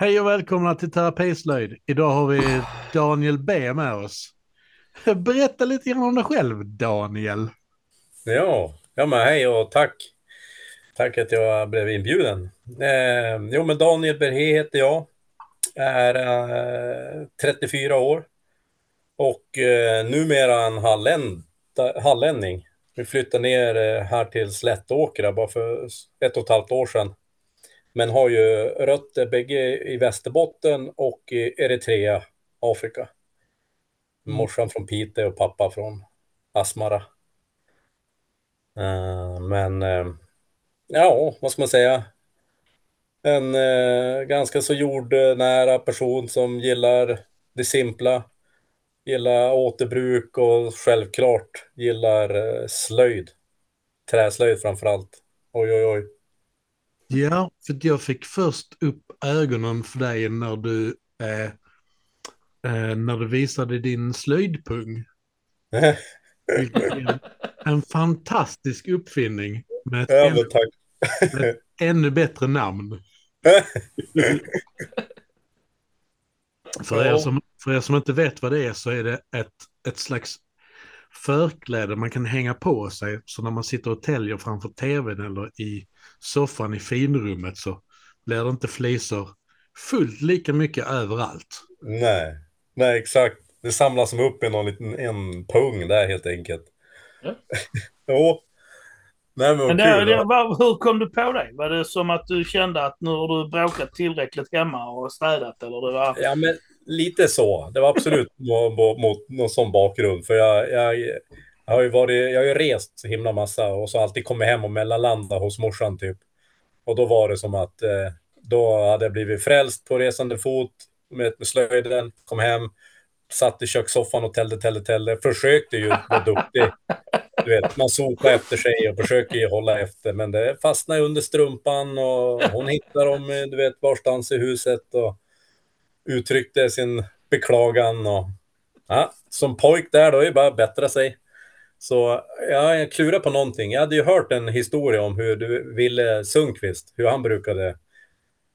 Hej och välkomna till Terapislöjd. Idag har vi Daniel B med oss. Berätta lite grann om dig själv, Daniel. Ja, ja men hej och tack. Tack att jag blev inbjuden. Eh, jo, men Daniel Berhe heter jag. Är eh, 34 år. Och eh, numera en halländ, hallänning. Vi flyttade ner eh, här till Slättåkra bara för ett och ett halvt år sedan. Men har ju rötter bägge i Västerbotten och i Eritrea, Afrika. Mm. Morsan från Piteå och pappa från Asmara. Uh, men uh, ja, vad ska man säga? En uh, ganska så jordnära person som gillar det simpla. Gillar återbruk och självklart gillar slöjd. Träslöjd framför allt. Oj, oj, oj. Ja, för jag fick först upp ögonen för dig när du, eh, eh, när du visade din slöjdpung. en, en fantastisk uppfinning med ett, ja, ännu, med ett ännu bättre namn. för, er som, för er som inte vet vad det är så är det ett, ett slags förkläde man kan hänga på sig. Så när man sitter och täljer framför tvn eller i soffan i finrummet så blir det inte flisor fullt lika mycket överallt. Nej, nej exakt. Det samlas som upp i någon liten en pung där helt enkelt. Ja. jo. Nej, men, men det, det, var, hur kom du på det? Var det som att du kände att nu har du bråkat tillräckligt hemma och städat? Eller det var... Ja, men lite så. Det var absolut mot, mot någon sån bakgrund. För jag, jag, jag, har ju varit, jag har ju rest så himla massa och så alltid kommit hem och mellanlanda hos morsan typ. Och då var det som att eh, då hade jag blivit frälst på resande fot med, med slöjden, kom hem, satt i kökssoffan och tällde, tällde, tällde. Försökte ju vara duktig. Du vet, man sopar efter sig och försöker ju hålla efter, men det fastnar under strumpan och hon hittar dem, du vet, varstans i huset och uttryckte sin beklagan och ja, som pojk där då är det bara att bättra sig. Så ja, jag klurar på någonting. Jag hade ju hört en historia om hur du ville Sundqvist, hur han brukade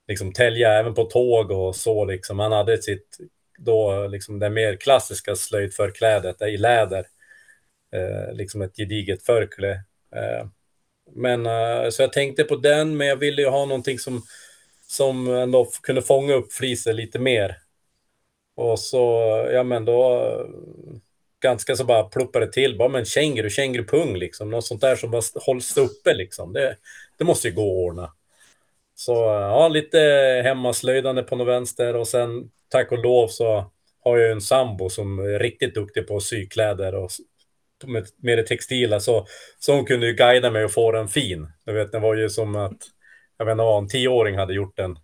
liksom tälja även på tåg och så liksom. Han hade sitt då liksom det mer klassiska slöjdförklädet i läder. Eh, liksom ett gediget förkläde. Eh, men eh, så jag tänkte på den, men jag ville ju ha någonting som som ändå kunde fånga upp fliser lite mer. Och så, ja men då, ganska så bara pluppade till, bara men känguru, kängurupung liksom, något sånt där som bara hålls uppe liksom. Det, det måste ju gå att ordna. Så ja, lite hemmaslöjdande på något vänster och sen tack och lov så har jag en sambo som är riktigt duktig på att sy kläder och med, med det textila så, så hon kunde ju guida mig och få den fin. Du vet, det var ju som att jag vet inte vad en tioåring hade gjort den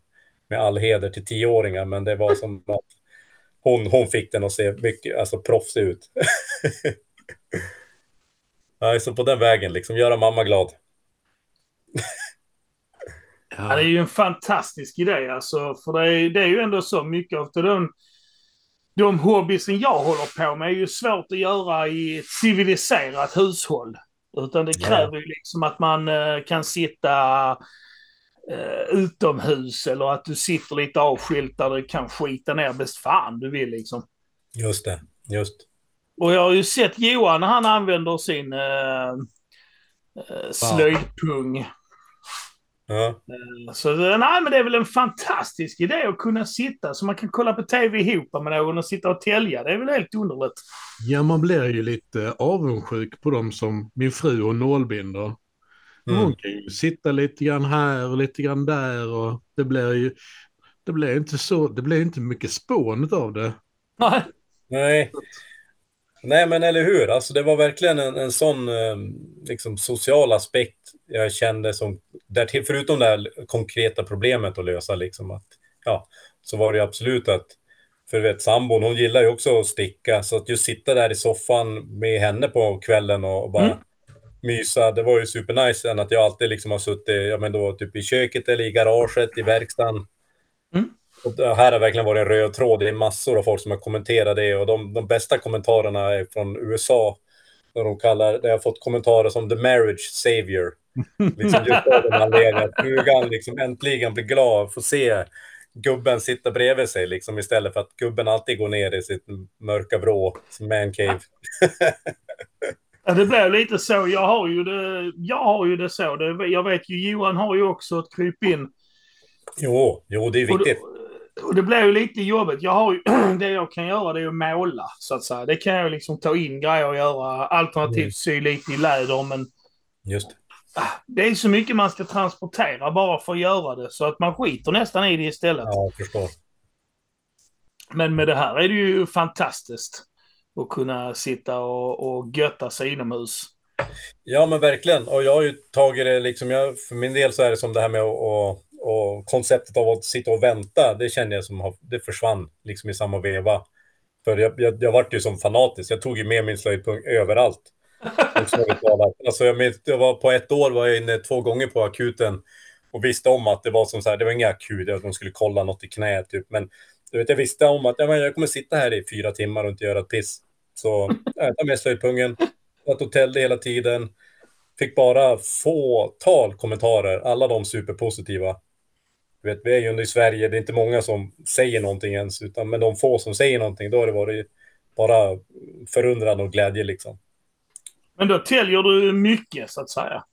med all heder till tioåringar, men det var som att hon, hon fick den att se mycket, alltså proffsig ut. Nej, så på den vägen, liksom göra mamma glad. ja, det är ju en fantastisk idé alltså, för det är, det är ju ändå så mycket av de, de hobbysen jag håller på med är ju svårt att göra i ett civiliserat hushåll. Utan det kräver ju liksom att man uh, kan sitta eh, utomhus eller att du sitter lite avskilt där du kan skita ner bäst fan du vill liksom. Just det, just. Och jag har ju sett Johan han använder sin eh, eh, slöjdpung. Ja. Eh, så nej, men det är väl en fantastisk idé att kunna sitta så man kan kolla på tv ihop med någon och sitta och tälja. Det är väl helt underligt. Ja, man blir ju lite avundsjuk på dem som min fru och nålbinder. Mm. Hon kan ju sitta lite grann här och lite grann där och det blir ju det blir inte så, det blir inte mycket spån av det. Nej. Nej. Men eller hur? Alltså, det var verkligen en, en sån eh, liksom, social aspekt jag kände som, där förutom det här konkreta problemet att lösa, liksom, att, ja, så var det absolut att, för vet, sambon, hon gillar ju också att sticka, så att just sitta där i soffan med henne på kvällen och, och bara mm mysa. Det var ju supernice sen att jag alltid liksom har suttit ja, men då, typ i köket eller i garaget, i verkstaden. Mm. Och det här har verkligen varit en röd tråd. Det är massor av folk som har kommenterat det och de, de bästa kommentarerna är från USA. Där de kallar, där jag har fått kommentarer som the marriage savior. Liksom just av den anledningen att frugan liksom äntligen blir glad, får se gubben sitta bredvid sig liksom istället för att gubben alltid går ner i sitt mörka vrå, sin mancave. Ja, det blir lite så. Jag har ju det, jag har ju det så. Det, jag vet ju Johan har ju också ett krypin. Jo, jo, det är viktigt. Och det, och det blir ju lite jobbigt. Jag har ju, det jag kan göra det är att måla, så att säga. Det kan jag liksom ta in grejer och göra. Alternativt Mm. sy lite i läder, men Just. ah, det är så mycket man ska transportera bara för att göra det. Så att man skiter nästan i det istället. Ja, jag förstår. Men med det här är det ju fantastiskt och kunna sitta och, och götta sig inomhus. Ja, men verkligen. Och jag har ju tagit det liksom, jag, för min del så är det som det här med att, och, och konceptet av att sitta och vänta, det känner jag som har, det försvann liksom i samma veva. För jag, jag, jag vart ju som fanatisk, jag tog ju med min slöjdpunkt överallt. Alltså jag, minns, jag var på ett år var jag inne två gånger på akuten och visste om att det var som så här, det var inga akut, att de skulle kolla något i knät typ, men du vet, jag visste om att ja, men jag kommer sitta här i fyra timmar och inte göra ett piss. Så jag tar med slöjdpungen, ett hotell hela tiden, fick bara fåtal kommentarer, alla de superpositiva. Du vet, vi är ju ändå i Sverige, det är inte många som säger någonting ens, utan men de få som säger någonting, då har det varit bara förundran och glädje liksom. Men då täljer du mycket, så att säga.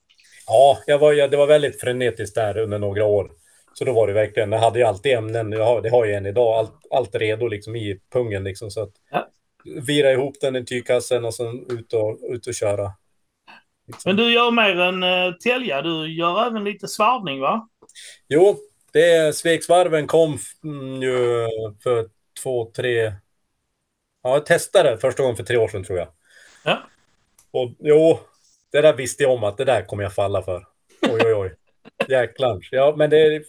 Ja, jag var, jag, det var väldigt frenetiskt där under några år. Så då var det verkligen, jag hade ju alltid ämnen, jag har, det har jag än idag, allt, allt redo liksom i pungen liksom. Så att Ja. Vira ihop den i tygkassen och sen ut och, ut och köra. Liksom. Men du gör mer än uh, tälja. Du gör även lite svarvning, va? Jo, det Svegsvarven kom mm, ju för två, tre... Ja, jag testade första gången för tre år sedan tror jag. Ja. Och jo, det där visste jag om att det där kommer jag falla för. Oj, oj, oj. Jäklar. Ja, men det,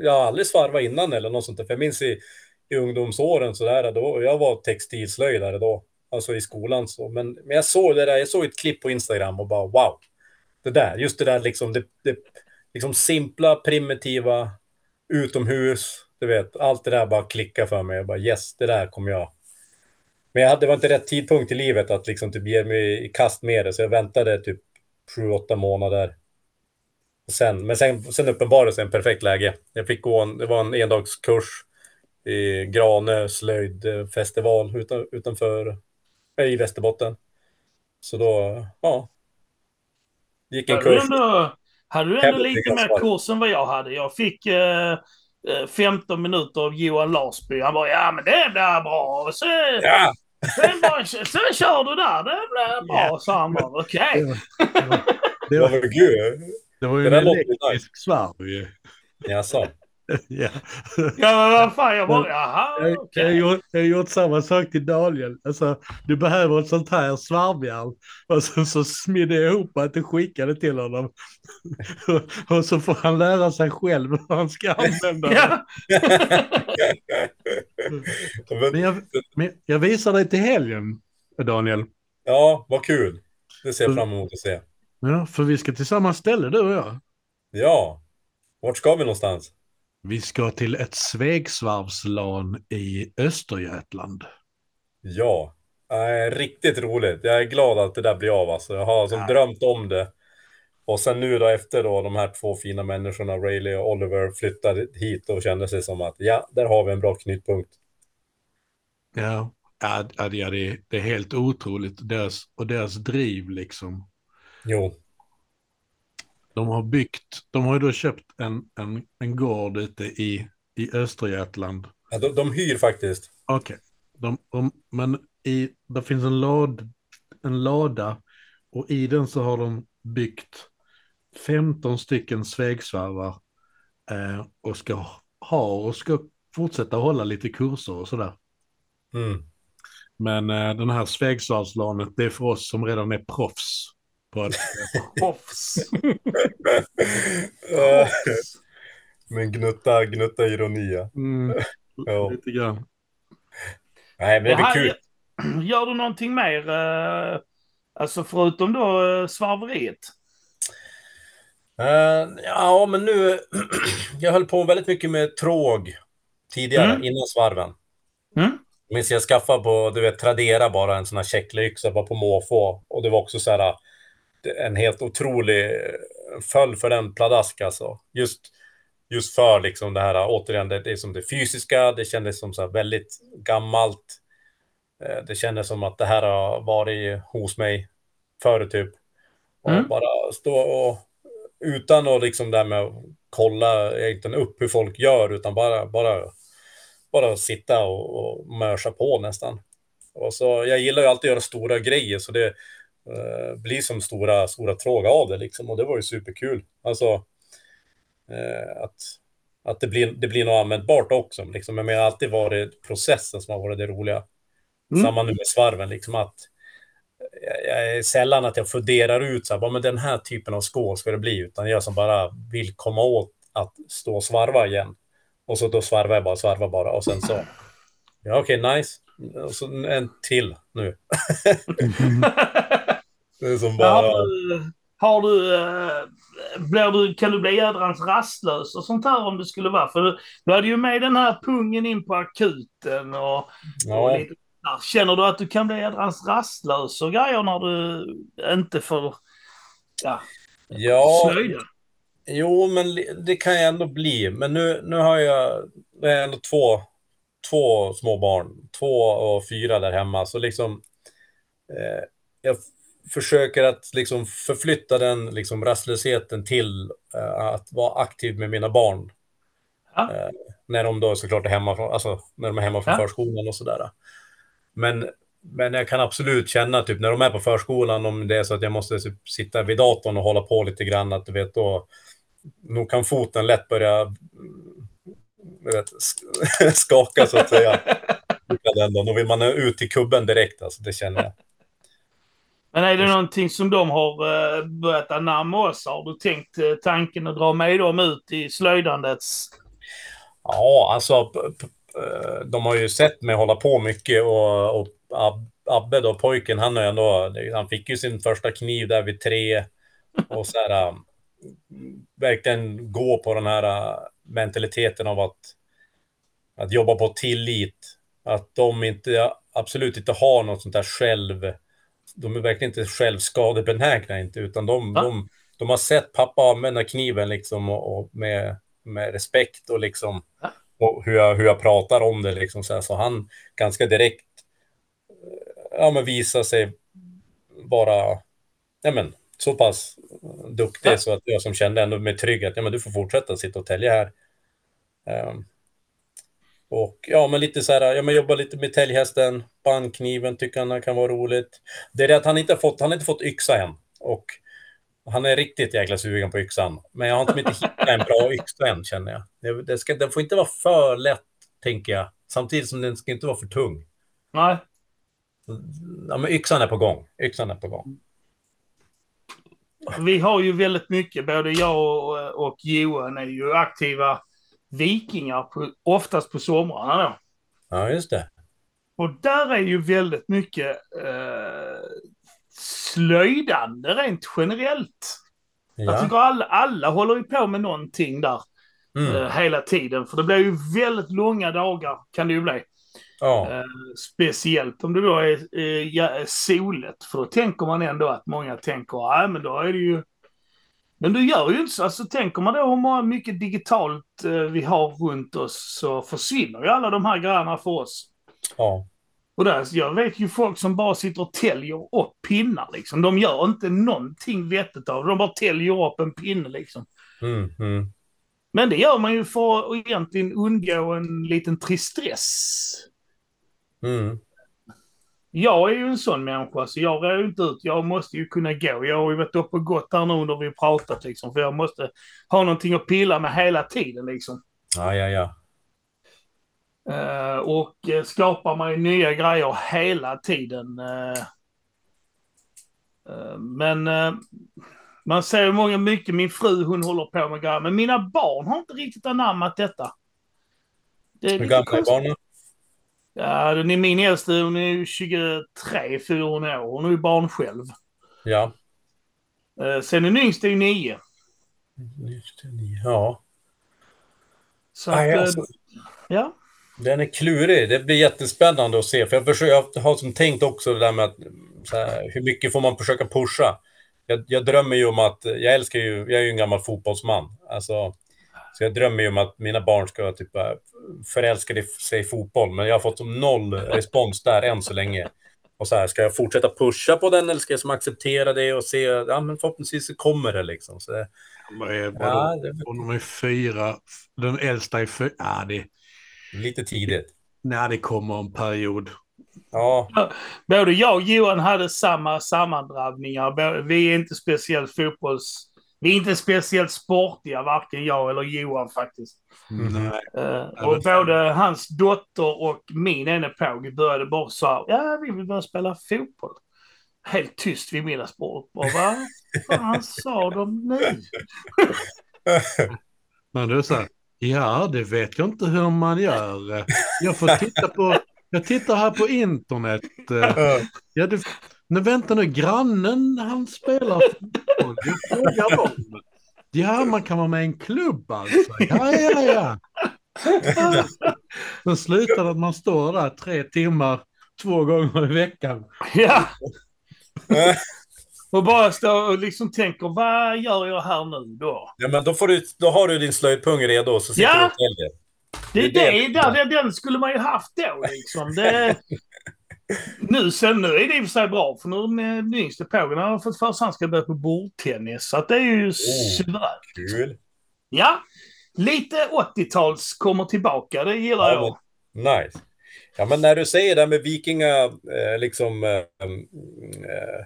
jag har aldrig svarvat innan eller något sånt där. För jag minns i, i ungdomsåren så där, då, jag var textilslöjdare då. Alltså i skolan så. Men, men jag såg det där, jag såg ett klipp på Instagram och bara wow. Det där, just det där liksom, det, det liksom simpla, primitiva, utomhus. Du vet, allt det där bara klicka för mig. Jag bara yes, det där kommer jag. Men jag hade, det var inte rätt tidpunkt i livet att liksom typ ge mig i kast med det, så jag väntade typ sju, åtta månader. Sen, men sen, sen uppenbarade sig en perfekt läge. Jag fick gå en, det var en endagskurs i Granö slöjdfestival utan, utanför, äh, i Västerbotten. Så då, ja. Gick en Hade du kurs. ändå, hade du ändå lite mer kurs än vad jag hade? Jag fick eh, eh, 15 minuter av Johan Larsby. Han bara, ja men det blir bra. Så, Ja! sen, bara, sen kör du där, det blir bra. Ja. Så han bara, okej. Det var, det Det var, det var ju en elektrisk svarv ju. Jaså? Ja. Ja men vad fan, jag bara, jaha Jag, jag, har gjort, jag har gjort samma sak till Daniel. Alltså, du behöver ett sånt här svarvjärn. Och så, så smidde jag ihop att och skickade till honom. och, och så får han lära sig själv hur han ska använda det. Ja. Men Men, jag, men jag visar dig till helgen, Daniel. ja, vad kul. Det ser jag fram emot att se. Ja, för vi ska till samma ställe, du och jag. Ja. Vart ska vi någonstans? Vi ska till ett Svegsvarvslan i Östergötland. Ja. Äh, riktigt roligt. Jag är glad att det där blir av. Alltså. Jag har som Ja. drömt om det. Och sen nu då efter då de här två fina människorna, Rayleigh och Oliver, flyttade hit och kände sig som att ja, där har vi en bra knytpunkt. Ja, ja, ja det, är, det är helt otroligt. Deras, och deras driv liksom. Jo. De har byggt, de har ju då köpt en, en, en gård ute i, i Östergötland. Ja, de, de hyr faktiskt. Okej, de, men i, det finns en, lad, en lada och i den så har de byggt 15 stycken svegsvarvar eh, och ska ha och ska fortsätta hålla lite kurser och sådär. Mm. Men eh, den här svegsvarvslanet, det är för oss som redan är proffs. Proffs. Äh, Men gnutta, gnutta ironi. ja. Mm, Ja. lite grann. Nej, men det här- kul. Gör du någonting mer? eh, alltså förutom då eh, svarveriet? Eh, ja, men nu... jag höll på väldigt mycket med tråg tidigare, Mm. innan svarven. Mm? Jag minns jag skaffade på, du vet, Tradera bara en sån här checkyxa bara på måfå. Och det var också så här, en helt otrolig föll för den pladask alltså. Just Just för liksom det här, återigen, det, det är som det fysiska, det kändes som så väldigt gammalt. Eh, det kändes som att det här har varit hos mig förut typ. Och mm. bara stå och utan att liksom där med att kolla egentligen upp hur folk gör, utan bara, bara, bara sitta och, och mörsa på nästan. Och så, jag gillar ju alltid att göra stora grejer, så det eh, blir som stora, stora tråga av det liksom. Och det var ju superkul. Alltså, eh, att, att det blir, det blir något användbart också. Liksom. Men det har alltid varit processen som har varit det roliga. Mm. Samma nu med svarven, liksom att jag är sällan att jag funderar ut så här, med den här typen av skål ska det bli, utan jag som bara vill komma åt att stå och svarva igen. Och så då svarvar jag bara, svarvar bara och sen så, ja okej, okay, nice. Och så en till nu. det är som bara... Har du, har du, äh, blir du, kan du bli jädrans rastlös och sånt här om det skulle vara? För du, hade ju med den här pungen in på akuten och, ja. och lite Känner du att du kan bli jädrans rastlös och grejer när du inte får ja, ja, slöja? Jo, men det kan jag ändå bli. Men nu, nu har jag, det är ändå två, två små barn, två och fyra där hemma. Så liksom, eh, jag försöker att liksom förflytta den liksom rastlösheten till eh, att vara aktiv med mina barn. Ja. Eh, när de då såklart är hemma från, alltså, när de är hemma från ja. förskolan och sådär. Men, men jag kan absolut känna, typ när de är på förskolan, om det är så att jag måste typ, sitta vid datorn och hålla på lite grann, att du vet då, nog kan foten lätt börja vet, skaka så att säga. Då vill man ut till kubben direkt, alltså, det känner jag. Men är det någonting som de har uh, börjat anamma oss? Har du tänkt uh, tanken att dra med dem ut i slöjdandets? Ja, alltså Eh, de har ju sett mig hålla på mycket och, och Abbe då, pojken, han, är ändå, han fick ju sin första kniv där vid tre och så här, verkligen gå på den här mentaliteten av att, att jobba på tillit. Att de inte, absolut inte har något sånt där själv, de är verkligen inte självskadebenägna inte, utan de, de, de, har sett pappa använda kniven liksom och, och med, med respekt och liksom och hur jag, hur jag pratar om det. Liksom, så, här, så han ganska direkt ja, men visar sig vara ja, men, så pass duktig ja. så att jag som kände ändå mig trygg att ja, men du får fortsätta sitta och tälja här. Um, och ja, men lite så här, ja, men jobba lite med täljhästen, bandkniven tycker han kan vara roligt. Det är det att han inte har fått, han har inte fått yxa än. Och han är riktigt jäkla sugen på yxan. Men jag har inte hittat en bra yxa än, känner jag. Det, det ska, den får inte vara för lätt, tänker jag. Samtidigt som den ska inte vara för tung. Nej. Ja, men yxan är på gång. Yxan är på gång. Vi har ju väldigt mycket, både jag och, och Johan är ju aktiva vikingar, på, oftast på somrarna då. Ja, just det. Och där är ju väldigt mycket eh, slöjdande rent generellt. Ja. Jag tycker alla, alla håller ju på med någonting där mm. uh, hela tiden. För det blir ju väldigt långa dagar kan det ju bli. Ja. Uh, speciellt om det då är uh, ja, soligt. För då tänker man ändå att många tänker, nej men då är det ju... Men du gör ju inte så. Alltså tänker man då hur mycket digitalt vi har runt oss så försvinner ju alla de här grejerna för oss. Ja. Och där, jag vet ju folk som bara sitter och täljer upp pinnar liksom. De gör inte någonting vettigt av det. De bara täljer upp en pinne liksom. Mm, mm. Men det gör man ju för att egentligen undgå en liten tristess. Mm. Jag är ju en sån människa, så jag rör inte ut. Jag måste ju kunna gå. Jag har ju varit uppe och gått här nu när vi pratat liksom. För jag måste ha någonting att pilla med hela tiden liksom. Ja, ja, ja. Uh, och uh, skapar man ju nya grejer hela tiden. Uh, men man ser många mycket, min fru hon håller på med grejer, men mina barn har inte riktigt anammat detta. Det är Hur gamla är barnen? Ja, den är min äldste, hon är 23, fyller hon år. Hon är ju barn själv. Ja. Sen den yngste är nio. Ja. Så att, Aj, alltså. ja. Den är klurig. Det blir jättespännande att se. För jag, försöker, jag har som tänkt också det där med att, här, hur mycket får man försöka pusha? Jag, jag, drömmer ju om att, jag älskar ju, jag är ju en gammal fotbollsman. Alltså, Så jag drömmer ju om att mina barn ska typ förälska sig i fotboll, men jag har fått noll respons där än så länge. Och så här, ska jag fortsätta pusha på den eller ska jag som acceptera det och se, ja men förhoppningsvis så kommer det liksom. Så det, är, vadå? ja, det Hon är fyra, den äldsta är fyra. Ja, det, lite tidigt. nej, det kommer en period. Ja, Både jag och Johan hade samma sammandrabbningar. Vi är inte speciellt fotbolls... Vi är inte speciellt sportiga, varken jag eller Johan faktiskt. Nej. Eh, Ja, och både hans dotter och min ene påg började bara så här, ja vi vill börja spela fotboll. Helt tyst vid middagsbordet. Vad fan sa de nu? Men så här, ja, det vet jag inte hur man gör. Jag får titta på, jag tittar här på internet. Eh, Ja, det, men vänta nu, grannen han spelar fotboll. Jag frågar dem. Ja, man kan vara med i en klubb alltså. Ja, ja, ja. Sen slutar det att man står där tre timmar två gånger i veckan. Ja. Och bara står och liksom tänker, vad gör jag här nu då? ja men då, får du, då har du din slöjdpung redo och så sitter Ja. du och täljer. Det, Det är det, det. där, den, den skulle man ju haft då liksom. Det, nu, sen, nu är det i och för sig bra, för nu är den yngste pågen har fått för sig att han ska börja på bordtennis. Så det är ju suveränt. Kul. Ja, lite 80-tals kommer tillbaka, det gillar Ja, jag. Nice. Ja, men när du säger det här med vikinga, eh, liksom, eh, eh,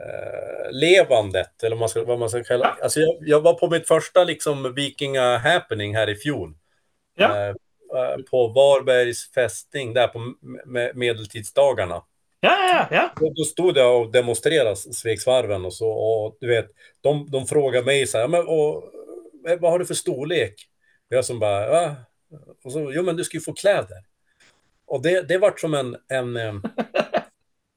eh, levandet, eller vad man ska, vad man ska kalla alltså jag, jag var på mitt första liksom vikinga happening här i fjol. Ja. Eh, på Varbergs fästning, där på medeltidsdagarna. Ja, ja, ja. Och då stod jag och demonstrerade Svegsvarven och så, och du vet, de, de frågar mig så här, men, och, eh, vad har du för storlek? Och jag som bara, va? Och så, jo men du ska ju få kläder. Och det, det vart som en, en eh,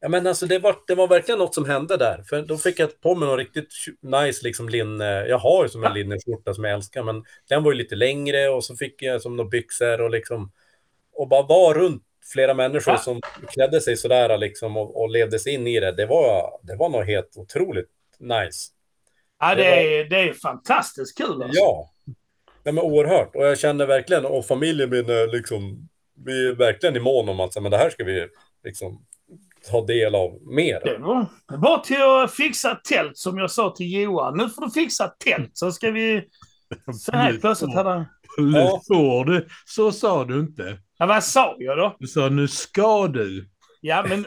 ja men alltså det var, det var verkligen något som hände där. För då fick jag på mig någon riktigt nice liksom linne, jag har ju som en linneskjorta som jag älskar, men den var ju lite längre och så fick jag som några byxor och liksom, och bara var runt flera människor som klädde sig sådär liksom och, och levde sig in i det. Det var, det var nog helt otroligt nice. ja det, är, det är fantastiskt kul alltså. Ja, Nej, men oerhört. Och jag känner verkligen, och familjen min är liksom, vi är verkligen i mån om att men det här ska vi liksom ta del av mer. Det var bara till att fixa tält som jag sa till Johan. Nu får du fixa tält så ska vi... Sen helt plötsligt hade han... Nu får du. Så sa du inte. Ja, vad sa jag då? Du sa nu ska du. Ja, men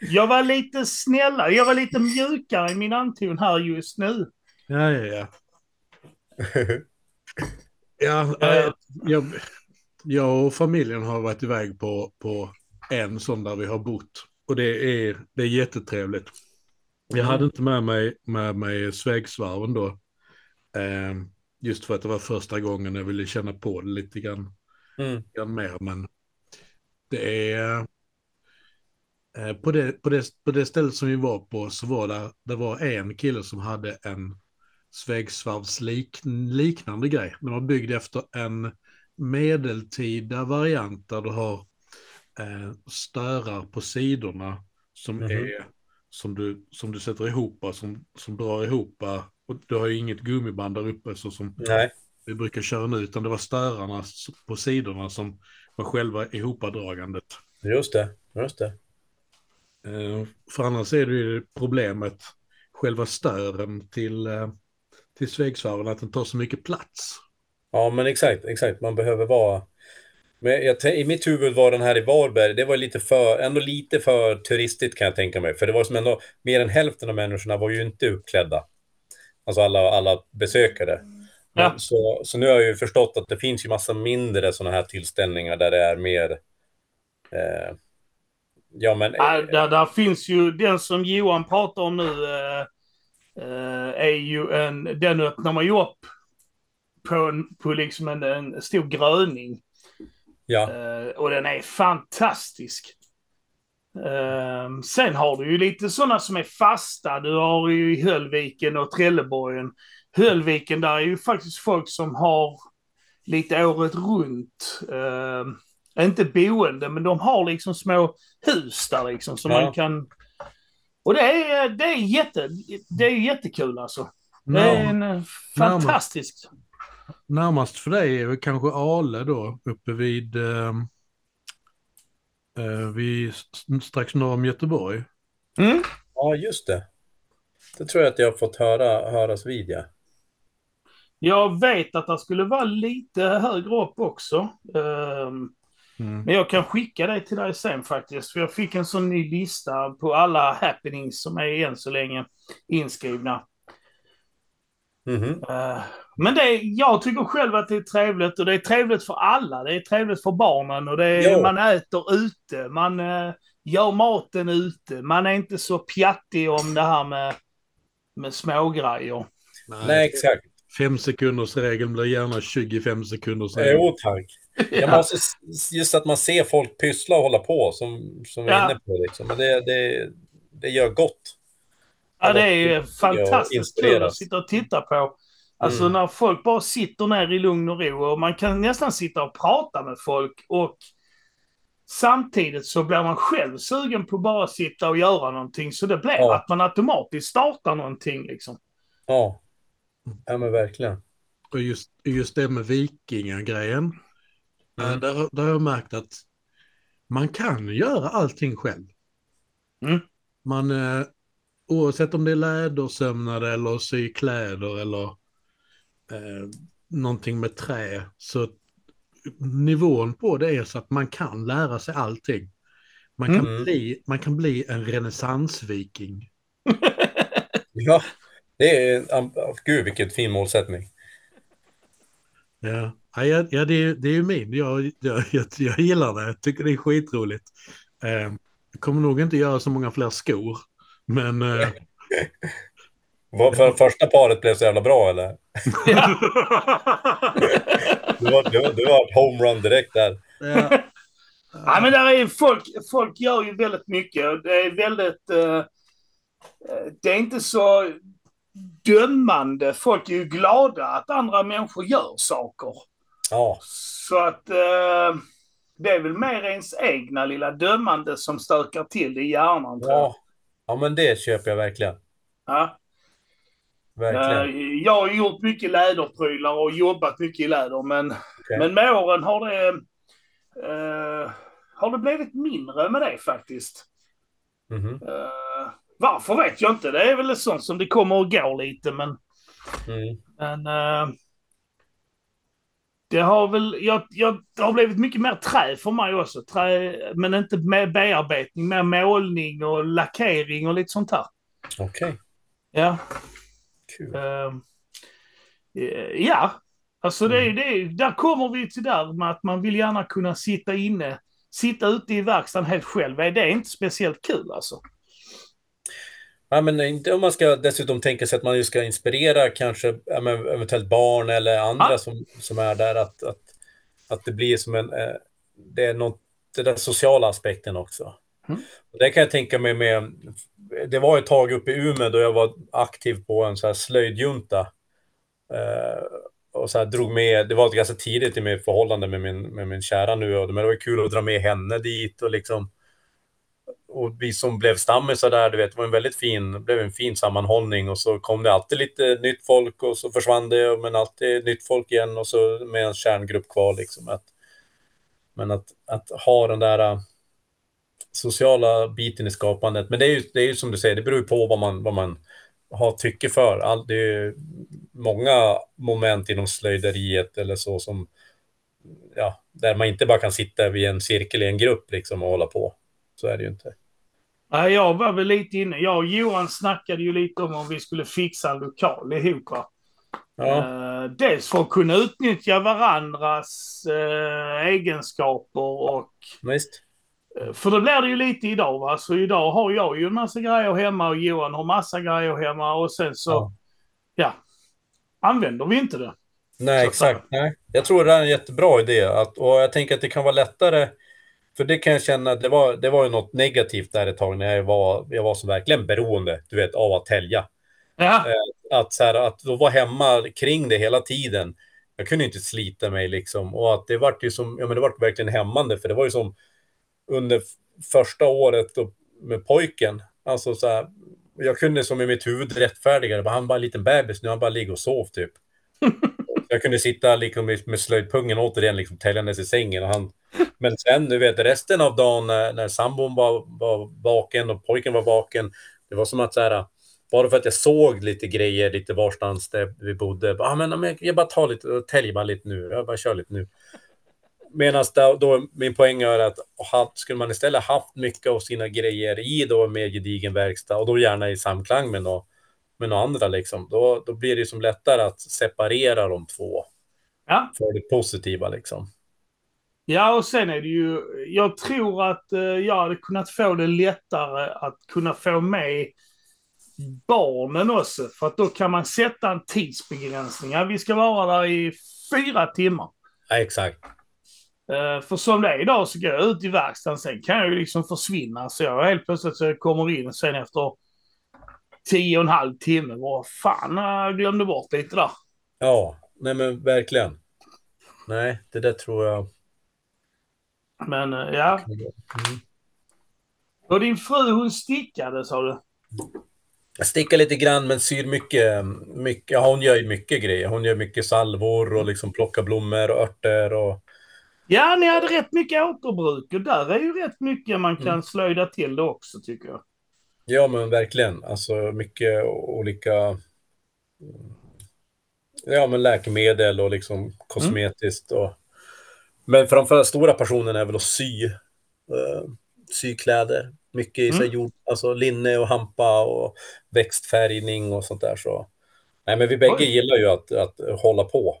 jag var lite snällare. Jag var lite mjukare i min anton här just nu. Ja, ja, ja. Ja, eh, jag, jag och familjen har varit iväg på, på en sån där vi har bott. Och det är, det är jättetrevligt. Jag hade inte med mig, med mig Svegsvarven då. Eh, just för att det var första gången jag ville känna på det lite grann, Mm. grann mer. Men det är... Eh, på, det, på, det, på det stället som vi var på så var det, det var en kille som hade en Svegsvarvs lik, liknande grej. Den var byggd efter en medeltida variant där du har eh, störar på sidorna som Mhm. är som du, som du sätter ihop, som, som drar ihop. Och du har ju inget gummiband där uppe så som Nej. vi brukar köra nu, utan det var störarna på sidorna som var själva ihopadragandet. Just det, just det. Eh, för annars är det ju problemet, själva stören till, eh, till Svegsvarven, att den tar så mycket plats. Ja, men exakt, exakt. Man behöver vara... Men jag, I mitt huvud var den här i Varberg, det var lite för, ändå lite för turistigt kan jag tänka mig. För det var som ändå, mer än hälften av människorna var ju inte uppklädda. Alltså alla, alla besökare. Men, Ja. så, så nu har jag ju förstått att det finns ju massa mindre sådana här tillställningar där det är mer... Eh, ja, men... Ja, där, där finns ju den som Johan pratar om nu. Eh, eh, är ju en, den öppnar man ju upp på, på liksom en, en stor gröning. Ja, Eh, och den är fantastisk. Eh, sen har du ju lite sådana som är fasta. Du har ju i Höllviken och Trelleborgen. Höllviken, där är ju faktiskt folk som har lite året runt. Eh, inte boende, men de har liksom små hus där liksom som Ja. man kan... Och det är, det är, jätte, det är jättekul alltså. Det är en fantastisk... närmast för dig är väl kanske Ale då, uppe vid, eh, eh, vid strax norr om Göteborg. Mm. Ja, just det. Det tror jag att jag har fått höra, höras vid, ja. Jag vet att det skulle vara lite högre upp också. Um, mm. Men jag kan skicka det till dig sen faktiskt. För jag fick en sån ny lista på alla happenings som är än så länge inskrivna. Mm -hmm. uh, men det, jag tycker själv att det är trevligt och det är trevligt för alla. Det är trevligt för barnen och det är, man äter ute. Man uh, gör maten ute. Man är inte så pjattig om det här med, med smågrejer. Nej, Nej exakt. Fem sekunders regeln blir gärna 25 sekunders regeln. Jo, tack. Ja. Måste, just att man ser folk pyssla och hålla på, som, som vi är inne på. Liksom. Men det, det, det gör gott. Ja, det är fantastiskt kul att sitta och titta på. Alltså mm. när folk bara sitter ner i lugn och ro och man kan nästan sitta och prata med folk och samtidigt så blir man själv sugen på att bara sitta och göra någonting. Så det blir ja. att man automatiskt startar någonting liksom. Ja, ja men verkligen. Och just, just det med vikingagrejen. Mm. Där, där har jag märkt att man kan göra allting själv. Mm. Man, eh, oavsett om det är lädersömnad eller sy kläder eller eh, någonting med trä, så nivån på det är så att man kan lära sig allting. Man kan, mm. bli, man kan bli en renässansviking. ja, det är, gud vilket fin målsättning. Ja, ja, ja det, det är ju min. Jag, jag, jag, jag gillar det. Jag tycker det är skitroligt. Eh, jag kommer nog inte göra så många fler skor. Men... Eh, Var för första paret blev så jävla bra eller? Ja. du, var, du, du var ett homerun direkt där. Ja. ja, men där är folk, folk gör ju väldigt mycket. Det är väldigt... Uh, det är inte så dömande. Folk är ju glada att andra människor gör saker. Ja. Så att uh, det är väl mer ens egna lilla dömande som stökar till i hjärnan. Ja. ja, men det köper jag verkligen. Ja. Verkligen. Uh, jag har gjort mycket läderprylar och jobbat mycket i läder, men, okay. men med åren har det, uh, har det blivit mindre med det faktiskt. Mm -hmm. uh, varför vet jag inte. Det är väl sånt som det kommer och går lite, men... Mm. men det har väl, jag, jag, det har blivit mycket mer trä för mig också. Trä, men inte med bearbetning, mer målning och lackering och lite sånt här. Okej. Okay. Ja. Kul. Uh, ja, alltså det, mm. det, där kommer vi till där med att man vill gärna kunna sitta inne, sitta ute i verkstaden helt själv. Det är inte speciellt kul alltså. Ja, men inte om man ska dessutom tänka sig att man ska inspirera kanske eventuellt barn eller andra ja. som, som är där. Att, att, att det blir som en... Eh, det är något, den sociala aspekten också. Mm. Det kan jag tänka mig med... Det var ett tag uppe i Umeå då jag var aktiv på en så här slöjdjunta. Eh, och så här drog med, det var ganska tidigt i mitt förhållande med min, med min kära nu, men det var kul att dra med henne dit och liksom och vi som blev stammisar där, du vet, det var en väldigt fin, blev en fin sammanhållning och så kom det alltid lite nytt folk och så försvann det, men alltid nytt folk igen och så med en kärngrupp kvar liksom. Att, men att, att ha den där sociala biten i skapandet, men det är ju, det är ju som du säger, det beror ju på vad man, vad man har tycke för. All, det är många moment inom slöjderiet eller så som, ja, där man inte bara kan sitta vid en cirkel i en grupp liksom och hålla på. Så är det ju inte. Nej, jag var väl lite inne. Jag och Johan snackade ju lite om om vi skulle fixa en lokal ihop. Ja. Uh, dels för att kunna utnyttja varandras uh, egenskaper och... Visst. Uh, för det blir det ju lite idag va. Så idag har jag ju en massa grejer hemma och Johan har massa grejer hemma och sen så... Ja. ja använder vi inte det. Nej, exakt. Nej. Jag tror det är en jättebra idé. Att, och jag tänker att det kan vara lättare för det kan jag känna, det var, det var ju något negativt där ett tag när jag var, jag var så verkligen beroende, du vet, av att tälja. Ja. Eh, att, så här, att då vara hemma kring det hela tiden. Jag kunde inte slita mig liksom. Och att det vart ju som, ja men det vart verkligen hämmande, för det var ju som under första året med pojken. Alltså så här, jag kunde som i mitt huvud rättfärdiga det, han var en liten bebis, nu han bara ligger och sov typ. Jag kunde sitta liksom med, slöjdpungen återigen liksom täljandes i sängen. Och han... Men sen, du vet, resten av dagen när, när sambon var, var vaken och pojken var vaken, det var som att så här, bara för att jag såg lite grejer lite varstans där vi bodde. Ah, men, jag bara tar lite, täljer bara lite nu. Jag bara kör lite nu. Medan då, min poäng är att skulle man istället haft mycket av sina grejer i då mer gedigen verkstad och då gärna i samklang med något, med något andra liksom, då, då blir det som lättare att separera de två. Ja. För det positiva liksom. Ja, och sen är det ju, jag tror att eh, jag hade kunnat få det lättare att kunna få med barnen också. För att då kan man sätta en tidsbegränsning. Ja, vi ska vara där i fyra timmar. Ja, exakt. Uh, för som det är idag så går jag ut i verkstaden, sen kan jag ju liksom försvinna. Så jag helt plötsligt så jag kommer in sen efter tio och en halv timme. Vad fan, jag glömde bort lite där. Ja, nej men verkligen. Nej, det där tror jag... Men uh, ja. Mm. Och din fru hon stickade sa du? Jag stickar lite grann men syr mycket, mycket. Ja, hon gör ju mycket grejer. Hon gör mycket salvor och liksom plockar blommor och örter och Ja, ni hade rätt mycket återbruk och där är ju rätt mycket man kan mm. slöjda till det också tycker jag. Ja, men verkligen. Alltså mycket olika ja, men läkemedel och liksom kosmetiskt. Mm. Och... Men framförallt stora passionen är väl att sy. Uh, sy kläder. Mycket i mm. jord, alltså linne och hampa och växtfärgning och sånt där. Så. Nej, men vi bägge Oj. gillar ju att, att hålla på.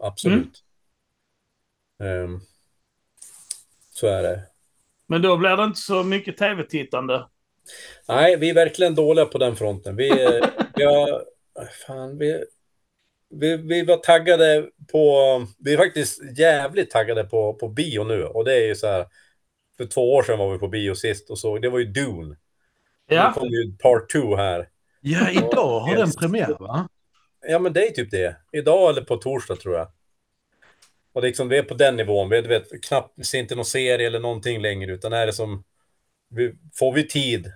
Absolut. Mm. Um, så är det. Men då blir det inte så mycket tv-tittande? Nej, vi är verkligen dåliga på den fronten. Vi, vi, har, fan, vi, vi, vi var taggade på... Vi är faktiskt jävligt taggade på, på bio nu. Och det är ju så här... För två år sedan var vi på bio sist och såg... Det var ju Dune. Ja. Nu kommer ju Part 2 här. Ja, idag har den premiär va? Ja, men det är typ det. Idag eller på torsdag tror jag. Och liksom, vi är på den nivån. Vi vet, knappt, ser inte någon serie eller någonting längre, utan är det som... Vi, får vi tid,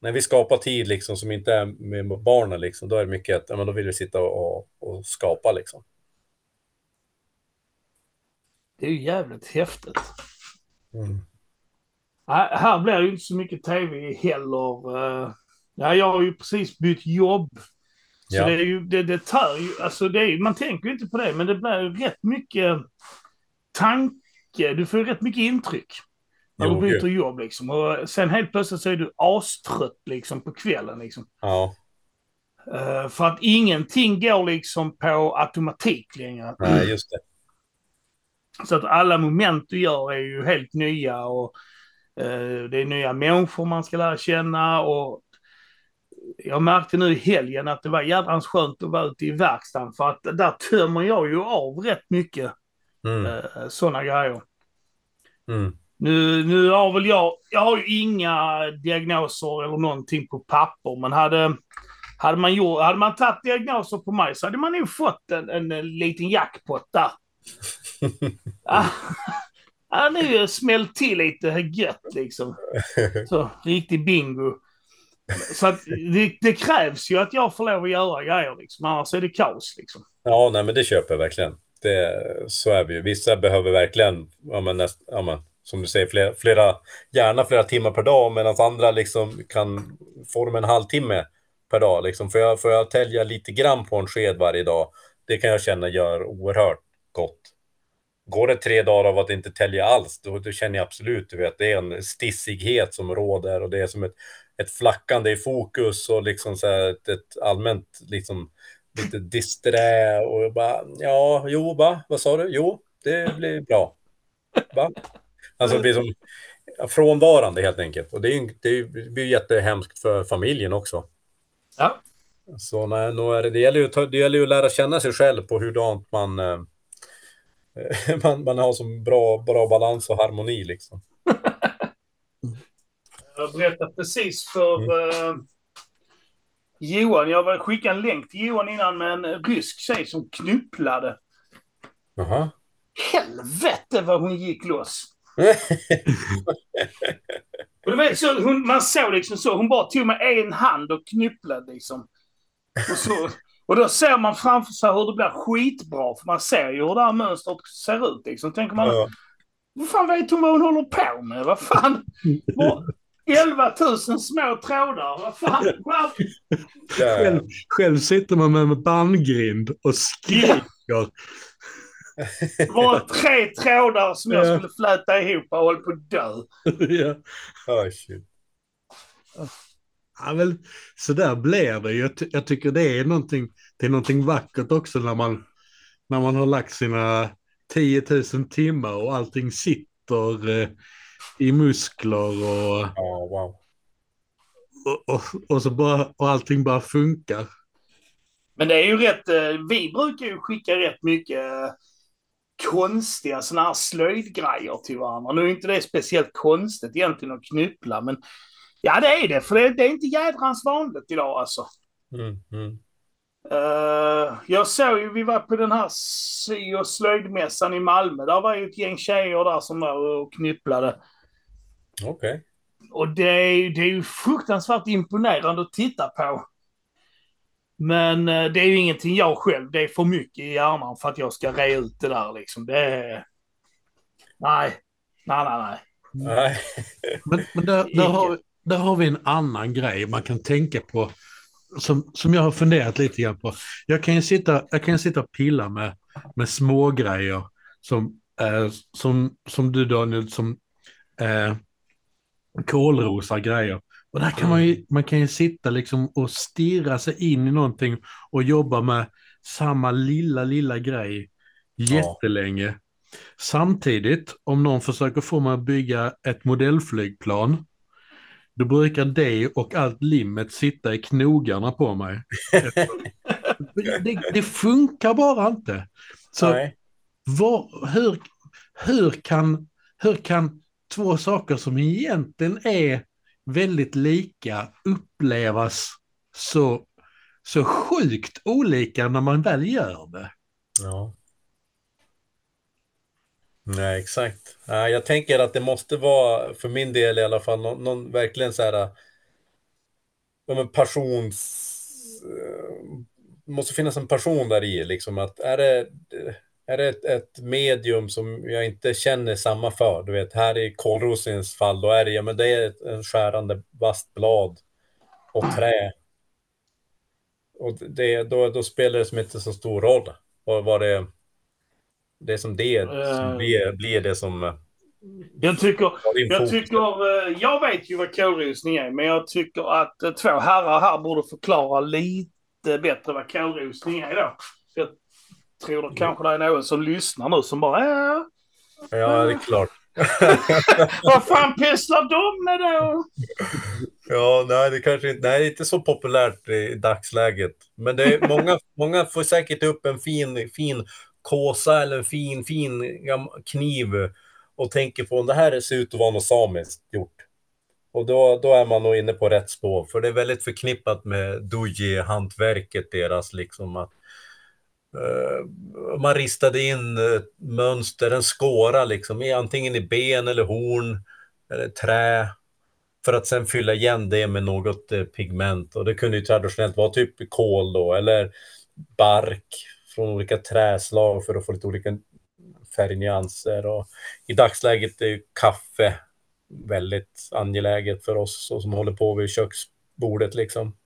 när vi skapar tid liksom som inte är med barnen, liksom, då är det mycket att ja, men då vill vi sitta och, och skapa. Liksom. Det är ju jävligt häftigt. Mm. Här blir det ju inte så mycket tv heller. Eh, ja, jag har ju precis bytt jobb. Så ja. det, är ju, det, det tar ju, alltså det är, man tänker ju inte på det, men det blir ju rätt mycket tanke. Du får ju rätt mycket intryck när jo, du byter gud. jobb liksom. Och sen helt plötsligt så är du astrött liksom på kvällen liksom. Ja. Uh, för att ingenting går liksom på automatik längre. Nej, just det. Så att alla moment du gör är ju helt nya och uh, det är nya människor man ska lära känna och jag märkte nu i helgen att det var jädrans skönt att vara ute i verkstaden för att där tömmer jag ju av rätt mycket mm. eh, sådana grejer. Mm. Nu, nu har väl jag, jag har ju inga diagnoser eller någonting på papper, men hade, hade man, gjort, hade man tagit diagnoser på mig så hade man nog fått en, en, en liten jackpot där. ja, ja, nu smällt till lite gött liksom. Så, riktig bingo. Så att det, det, krävs ju att jag får lov att göra grejer liksom, annars är det kaos liksom. Ja, nej men det köper jag verkligen. Det, så är vi ju. Vissa behöver verkligen, ja, men näst, ja, men, som du säger, flera, flera, gärna flera timmar per dag, medan andra liksom kan få dem en halvtimme per dag. Liksom. Får, jag, får jag tälja lite grann på en sked varje dag, det kan jag känna gör oerhört gott. Går det tre dagar av att inte tälja alls, då, då känner jag absolut, du vet, det är en stissighet som råder och det är som ett ett flackande i fokus och liksom så här ett, ett allmänt liksom lite disträ och bara ja, jo, va, vad sa du? Jo, det blir bra. Va? Alltså det blir som frånvarande helt enkelt. Och det, är, det blir jättehemskt för familjen också. Ja. Så nej, nog är det, det, gäller ju, det gäller ju att lära känna sig själv på hur man, eh, man, man har som bra, bra balans och harmoni liksom. Jag berättade precis för mm. uh, Johan. Jag skickade en länk till Johan innan med en rysk tjej som knupplade. Jaha. Helvete vad hon gick loss. och vet, så hon, man såg liksom så. Hon bara tog med en hand och knupplade liksom. Och så, Och då ser man framför sig hur det blir skitbra, för man ser ju hur det här mönstret ser ut. Liksom. tänker man, Ja. vad fan vet hon vad hon håller på med? Vad fan? 11 000 små trådar, vad fan? Själv, själv sitter man med en bandgrind och skriker. Det var tre trådar som jag Ja. skulle fläta ihop och höll på att dö. ja. Oh, shit. Ja, väl, så där blir det. Jag, ty- jag tycker det är någonting, det är någonting vackert också när man, när man har lagt sina 10 000 timmar och allting sitter eh, i muskler och, Ja, wow. och, och, och, så bara, och allting bara funkar. Men det är ju rätt, eh, vi brukar ju skicka rätt mycket eh, konstiga sådana här slöjdgrejer till varandra. Nu är inte det speciellt konstigt egentligen att knyppla, men ja det är det, för det, det är inte jädrans vanligt idag alltså. Mm, mm. Eh, jag såg ju, vi var på den här sy och slöjdmässan i Malmö. Där var ju ett gäng tjejer där som var och knypplade. Okej. Och det är, ju- det är ju fruktansvärt imponerande att titta på. Men eh, det är ju ingenting jag själv, det är för mycket i hjärnan för att jag ska re ut det där liksom. Det är... Nej. Nej, nej, nej. Nej. Men, men där, där, har, där har vi en annan grej man kan tänka på som, som jag har funderat lite grann på. Jag kan ju sitta, jag kan sitta och pilla med, med små grejer som, eh, som, som du Daniel, som eh, kolrosa grejer. Och där kan man ju, man kan ju sitta liksom och stirra sig in i någonting och jobba med samma lilla, lilla grej jättelänge. Samtidigt, om någon försöker få mig att bygga ett modellflygplan, då brukar det och allt limmet sitta i knogarna på mig. det, det funkar bara inte. Så vad, hur, hur, kan, hur kan två saker som egentligen är väldigt lika upplevas så, så sjukt olika när man väl gör det? Ja. Nej, exakt. Jag tänker att det måste vara, för min del i alla fall, någon, någon verkligen så här... en passions... Eh, måste finnas en passion där i, liksom att är det, är det ett, ett medium som jag inte känner samma för, du vet, här i kålrosens fall, då är det, ja men det är ett en skärande vasst blad och trä. Och det, då, då spelar det som inte så stor roll vad, vad det det är som det Eh. som blir, blir det som eh, Jag tycker, jag tycker, eh, jag vet ju vad kålrosning är, men jag tycker att eh, två herrar här borde förklara lite bättre vad kålrosning är då. Jag tror det kanske det är någon som lyssnar nu som bara, äh, Ja, det är klart. vad fan pysslar de med då? Ja, nej, det kanske inte, nej, det är inte så populärt i dagsläget. Men det är många, många får säkert upp en fin, fin kåsa eller en fin, fin kniv och tänker på om det här ser ut att vara något samiskt gjort. Och då, då är man nog inne på rätt spår, för det är väldigt förknippat med doji-hantverket deras liksom att uh, man ristade in eh, mönster, en skåra liksom, i, antingen i ben eller horn eller trä för att sen fylla igen det med något uh, pigment. Och det kunde ju traditionellt vara typ kol då, eller bark från olika träslag för att få lite olika färgnyanser. Och I dagsläget är ju kaffe väldigt angeläget för oss så som håller på vid köksbordet. Liksom.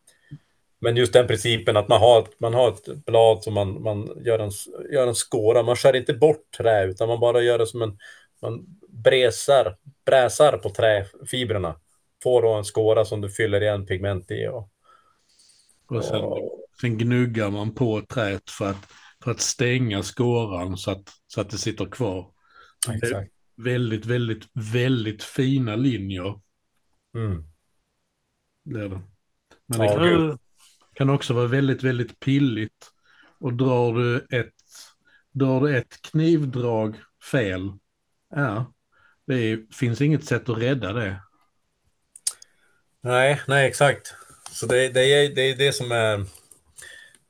Men just den principen att man har ett, man har ett blad som man, man gör, en, gör en skåra. Man skär inte bort trä utan man bara gör det som en... Man bräsar, bräsar på träfibrerna. Får då en skåra som du fyller igen pigment i. Och, Och och, sen gnuggar man på träet för att, för att stänga skåran så att, så att det sitter kvar. exakt. Väldigt, väldigt, väldigt fina linjer Mm. blir det. Men det kan, kan också vara väldigt, väldigt pilligt. Och drar du ett, drar du ett knivdrag fel, ja, det är, finns inget sätt att rädda det. Nej, nej exakt. Så det, det, är, det är det som är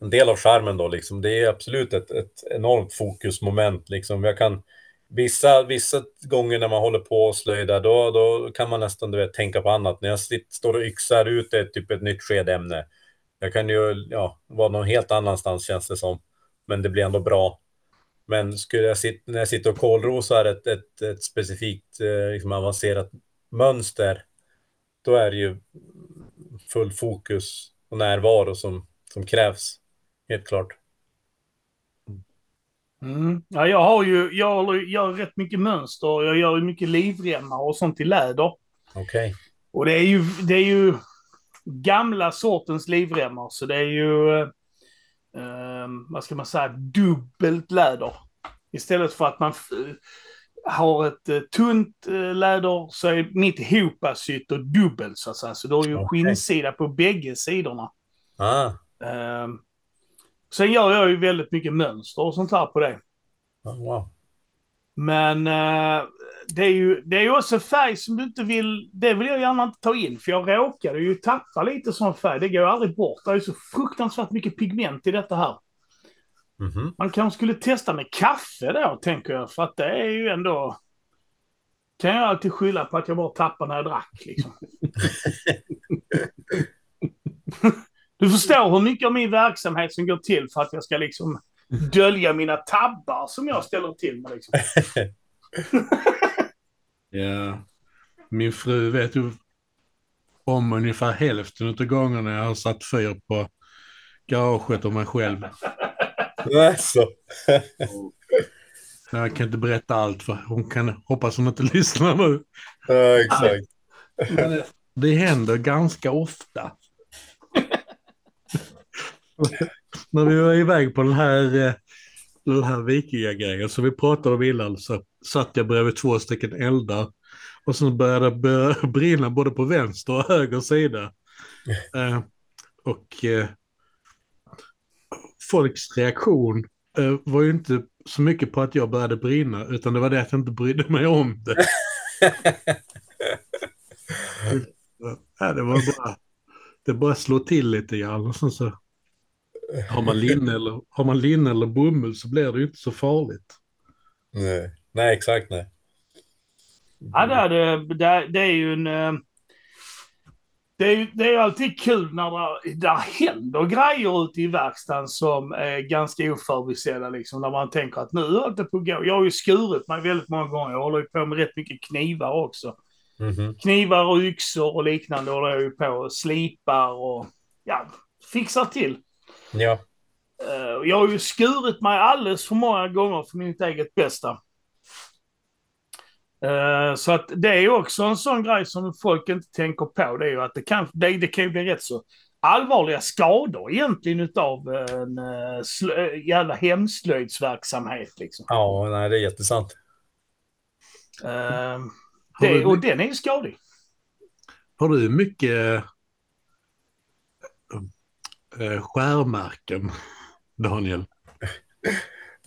en del av skärmen då liksom. Det är absolut ett, ett enormt fokusmoment liksom. Jag kan, vissa, vissa gånger när man håller på och slöjdar då, då kan man nästan du vet, tänka på annat. När jag sitter, står och yxar ut ett, typ ett nytt skedämne. Jag kan ju ja, vara någon helt annanstans känns det som. Men det blir ändå bra. Men skulle jag sitta, när jag sitter och kolrosar ett, ett, ett specifikt eh, liksom avancerat mönster, då är det ju full fokus och närvaro som, som krävs. Helt klart. Mm. Ja, jag har ju jag gör rätt mycket mönster och jag gör ju mycket livremmar och sånt i läder. Okej. Okay. Och det är, ju, det är ju gamla sortens livremmar, så det är ju, eh, vad ska man säga, dubbelt läder. Istället för att man har ett eh, tunt eh, läder så är mitt ihopsytt och dubbelt så att säga. Så du har ju okay. skinnsida på bägge sidorna. Ah. Sen gör jag ju väldigt mycket mönster och sånt här på det. Oh, wow. Men eh, det är ju det är också färg som du inte vill, det vill jag gärna inte ta in. För jag råkade ju tappa lite sån färg, det går aldrig bort. Det är så fruktansvärt mycket pigment i detta här. Mm -hmm. Man kanske skulle testa med kaffe då, tänker jag. För att det är ju ändå... Kan jag alltid skylla på att jag bara tappade när jag drack, liksom. du förstår hur mycket av min verksamhet som går till för att jag ska liksom dölja mina tabbar som jag ställer till med. Liksom. ja. Min fru vet ju om ungefär hälften av gångerna jag har satt fyr på garaget och mig själv. Alltså. jag kan inte berätta allt för hon kan hoppas hon inte lyssnar nu. Ja, exakt. Men det händer ganska ofta. När vi var iväg på den här, eh, den här vikingagrejen som vi pratade om innan så satt jag bredvid två stycken eldar. Och så började det brinna både på vänster och höger sida. Eh, och eh, folks reaktion uh, var ju inte så mycket på att jag började brinna, utan det var det att jag inte brydde mig om det. ja, det var bara, det bara slår till lite grann och sen så har man linne eller, har man linne eller bomull så blir det ju inte så farligt. Nej, nej exakt nej. Ja, det, är, det, det är ju en... Eh, det är, det är alltid kul när det, det händer grejer ute i verkstaden som är ganska oförutsedda. Liksom, när man tänker att nu är det på att gå. Jag har ju skurit mig väldigt många gånger. Jag håller ju på med rätt mycket knivar också. Mm -hmm. Knivar och yxor och liknande håller jag ju på och slipar och ja, fixar till. Ja. Uh, jag har ju skurit mig alldeles för många gånger för mitt eget bästa. Uh, så att det är också en sån grej som folk inte tänker på. Det är ju att det kan, det, det kan ju bli rätt så allvarliga skador egentligen utav en uh, slö, jävla hemslöjdsverksamhet. Liksom. Ja, nej, det är jättesant. Uh, det, och den är ju skadlig. Har du mycket uh, skärmärken, Daniel?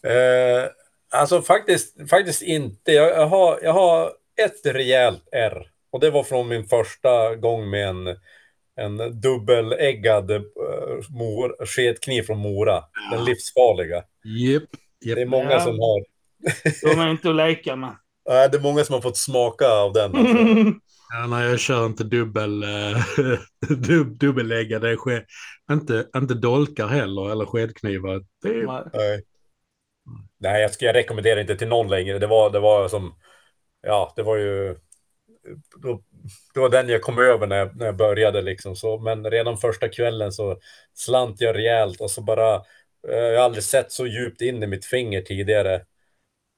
Uh, Alltså faktiskt, faktiskt inte. Jag, jag, har, jag har ett rejält R. Och det var från min första gång med en, en dubbeläggad uh, skedkniv från Mora. Den livsfarliga. Yep, yep. Det är många ja. som har... De är inte att leka med. Nej, det är många som har fått smaka av den. Alltså. Ja, nej, jag kör inte dubbel, uh, dub, dubbeläggade sked, inte, inte dolkar heller eller skedknivar. Det. Nej. Nej, jag, ska, jag rekommenderar inte till någon längre. Det var, det var som, ja, det var ju, då, det var den jag kom över när jag, när jag började liksom. Så, men redan första kvällen så slant jag rejält och så bara, eh, jag har aldrig sett så djupt in i mitt finger tidigare.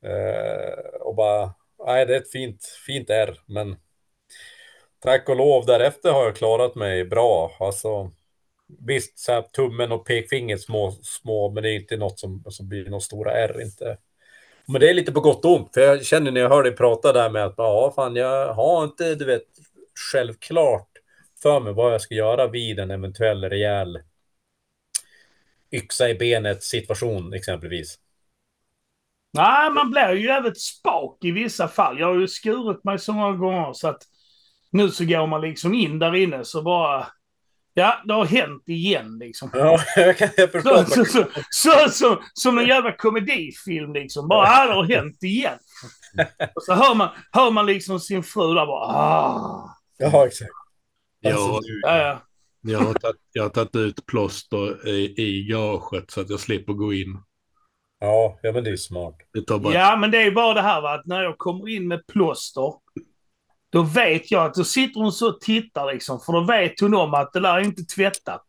Eh, och bara, nej, det är ett fint, fint R, men tack och lov därefter har jag klarat mig bra. Alltså, Visst, så här, tummen och pekfingret små, små, men det är inte något som, som blir några stora R inte. Men det är lite på gott och ont, för jag känner när jag hör dig prata där med att ja, fan, jag har inte, du vet, självklart för mig vad jag ska göra vid en eventuell rejäl yxa i benet situation exempelvis. Nej, man blir ju jävligt spak i vissa fall. Jag har ju skurit mig så många gånger så att nu så går man liksom in där inne så bara Ja, det har hänt igen liksom. Ja, jag kan jag förstå. Så, så, så, så, som en jävla komedifilm liksom. Bara, ja, det har hänt igen. Och så hör man, hör man liksom sin fru där bara, ah. Ja, exakt. Ja, ja, ja. Jag har tagit, jag har tagit ut plåster i, i garaget så att jag slipper gå in. Ja, ja men det är smart. Det bara... Ja, men det är bara det här va, att när jag kommer in med plåster, då vet jag att då sitter hon så och tittar liksom, för då vet hon om att det där är inte tvättat.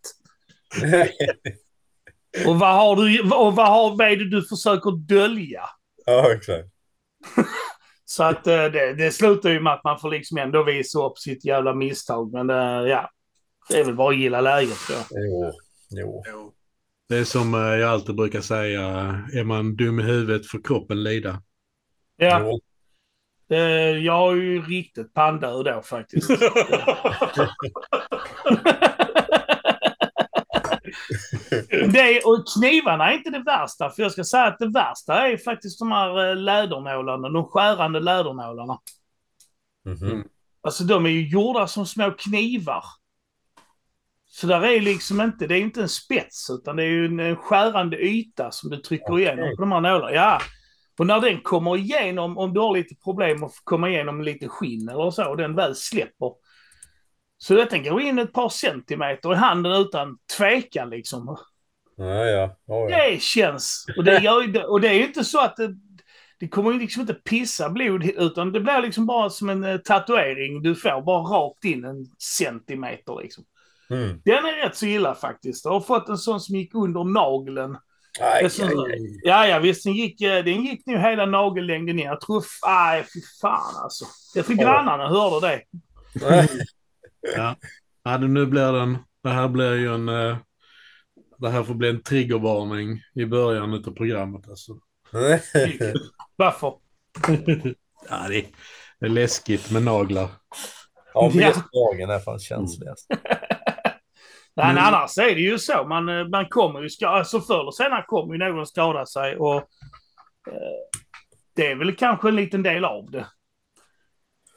Och vad har du, och vad, har, vad är det du försöker dölja? ja, exakt. Så att eh, det, det slutar ju med att man får liksom ändå visa upp sitt jävla misstag. Men det, ja, det är väl bara att gilla läget tror jag. Jo, jo. Det är som eh, jag alltid brukar säga, är man dum i huvudet får kroppen lida. Ja, jo. Eh, jag har ju riktigt pandör då faktiskt. det, och knivarna är inte det värsta, för jag ska säga att det värsta är faktiskt de här eh, lädernålarna, de skärande lädernålarna. Mhm. Alltså de är ju gjorda som små knivar. Så där är liksom inte, det är inte en spets utan det är ju en, skärande yta som du trycker Okej. igenom på de här nålarna. Ja. Och när den kommer igenom, om du har lite problem att komma igenom lite skinn eller så, och den väl släpper. Så detta går in ett par centimeter i handen utan tvekan liksom. Ja, ja. ja, ja. Det känns. Och det, gör, och det är ju inte så att det, det kommer ju liksom inte pissa blod utan det blir liksom bara som en eh, tatuering. Du får bara rakt in en centimeter liksom. Mm. Den är rätt så illa faktiskt. Jag har fått en sån som gick under nageln. Aj, aj, aj. Ja, ja, visst. Den gick, eh, den gick nu hela nagellängden ner. Jag tror... Aj, fy fan alltså. Jag tror grannarna hörde det. Ja. ja, nu blir den, det här blir ju en, eh, det här får bli en triggervarning i början av programmet alltså. Varför? ja, det, det är läskigt med naglar. Ja, Ja. metdagen är fan känsligast. Nej, Men- men annars är det ju så. Man, eh, man kommer ju ska, alltså förr eller senare kommer ju någon skada sig och eh, det är väl kanske en liten del av det.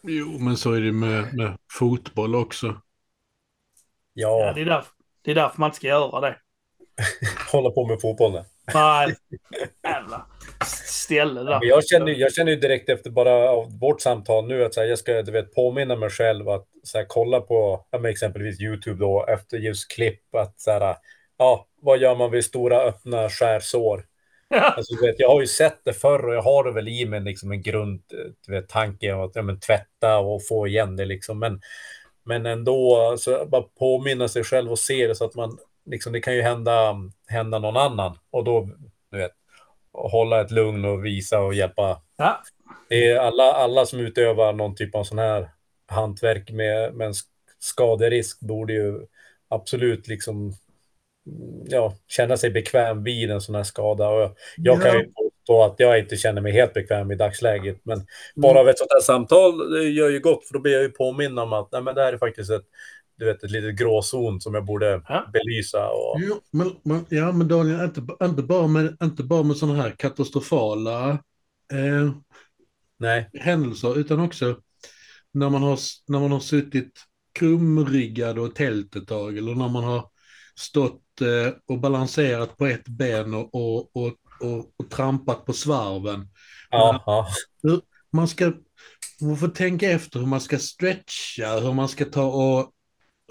Jo, men så är det med, med fotboll också. Ja, Ja, det, är därför, det är därför man inte ska göra det. hålla på med fotbollen. Nej, jävla ställe där. Men jag känner, jag känner ju direkt efter bara vårt samtal nu att här, jag ska du vet, påminna mig själv att här, kolla på ja, exempelvis YouTube då efter just klipp. Att så här, ja, vad gör man vid stora öppna skärsår? Alltså, vet, jag har ju sett det förr och jag har det väl i mig liksom en grund du vet, tanke om att ja, men, tvätta och få igen det. Liksom. Men, men ändå, så bara påminna sig själv och se det så att man, liksom, det kan ju hända, hända någon annan. Och då, du vet, hålla ett lugn och visa och hjälpa. Ja. Det är alla, alla som utövar någon typ av sån här hantverk med, med en sk- skaderisk borde ju absolut liksom ja, känna sig bekväm vid en sån här skada. Och jag, jag kan ju påstå att jag inte känner mig helt bekväm i dagsläget. Men bara av ett sånt här samtal det gör ju gott, för då blir jag ju påminn om att nej, men det här är faktiskt ett, du vet, ett litet gråzon som jag borde Ja. belysa. Och, Jo, men, men, ja, men Daniel, inte, inte bara med, inte bara med sådana här katastrofala eh, nej, händelser, utan också när man har, när man har suttit krumryggad och tält ett tag, eller när man har stått eh, och balanserat på ett ben och, och, och, och, och trampat på svarven. ja. Man ska man får tänka efter hur man ska stretcha, hur man ska ta och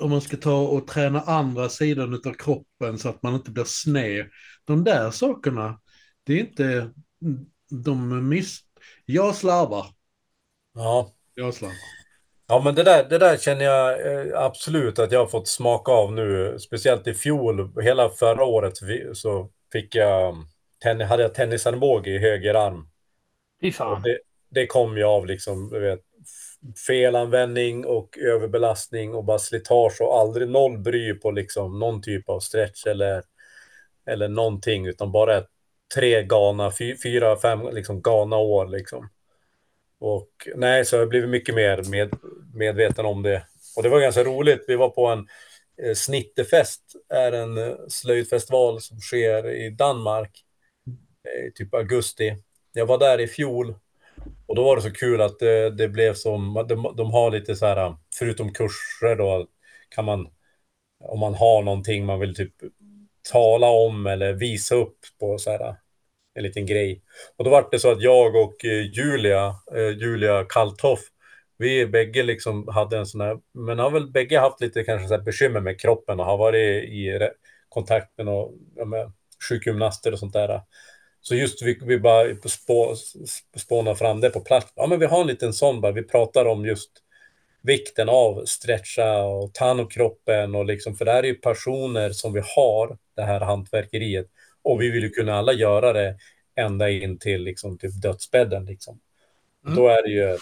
hur man ska ta och träna andra sidan av kroppen så att man inte blir sned. De där sakerna, det är inte, de miss... Jag slarvar. ja. Jag slarvar. Ja, men det där, det där känner jag eh, absolut att jag har fått smaka av nu. Speciellt i fjol, hela förra året så fick jag, hade jag tennisarmbåge i höger arm. Fy fan. det, det kom ju av liksom, du vet, felanvändning och överbelastning och bara slitage och aldrig noll bry på liksom någon typ av stretch eller, eller någonting, utan bara tre galna, fy, fyra, fem liksom galna år liksom. Och nej, så jag har blivit mycket mer med, medveten om det. Och det var ganska roligt. Vi var på en eh, Snittefest, är en eh, slöjdfestival som sker i Danmark, eh, typ augusti. Jag var där i fjol och då var det så kul att det, det blev som, de, de har lite så här, förutom kurser då, kan man, om man har någonting man vill typ tala om eller visa upp på så här, en liten grej. Och då var det så att jag och eh, Julia, eh, Julia Kalthoff, vi bägge liksom hade en sån här, men har väl bägge haft lite kanske så här bekymmer med kroppen och har varit i kontakt med, någon, med sjukgymnaster och sånt där. Så just vi, vi bara spå, spånar fram det på plats. Ja, men vi har en liten sån bara. Vi pratar om just vikten av stretcha och ta hand om kroppen och liksom, för det här är ju personer som vi har, det här hantverkeriet. Och vi vill ju kunna alla göra det ända in till liksom, typ dödsbädden. Liksom. Mm. Då är det ju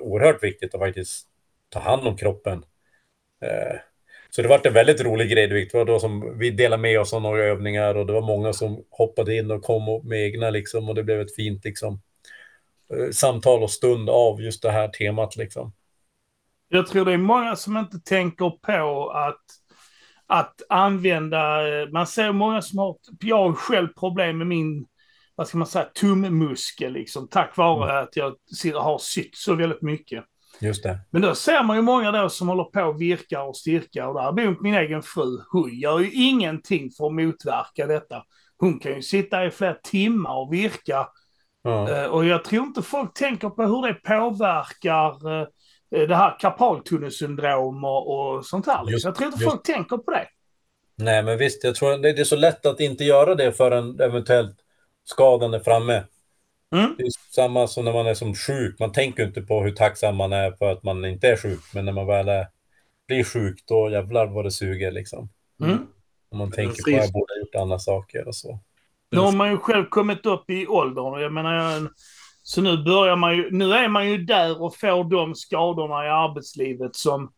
oerhört viktigt att faktiskt ta hand om kroppen. Eh, så det var en väldigt rolig grej. Det var då som vi delade med oss av några övningar och det var många som hoppade in och kom med egna liksom och det blev ett fint liksom eh, samtal och stund av just det här temat liksom. Jag tror det är många som inte tänker på att, att använda, man ser många som har, jag har själv problem med min, vad ska man säga, tummuskel liksom, tack vare mm. att jag har sytt så väldigt mycket. Just det. Men då ser man ju många då som håller på och virkar och styrkar och där bor min egen fru, hon gör ju ingenting för att motverka detta. Hon kan ju sitta i flera timmar och virka. Ja. Uh, och jag tror inte folk tänker på hur det påverkar uh, det här karpaltunnelsyndrom och, och sånt här. Just, jag tror inte just. folk tänker på det. Nej, men visst, jag tror det är så lätt att inte göra det förrän eventuellt skadan är framme. Mm. Det är samma som när man är som sjuk. Man tänker inte på hur tacksam man är för att man inte är sjuk. Men när man väl är, blir sjuk, då jävlar vad det suger liksom. Mm. Om man tänker på att jag borde ha gjort andra saker och så. Nu har man ju själv kommit upp i åldern. Jag menar, så nu börjar man ju, nu är man ju där och får de skadorna i arbetslivet som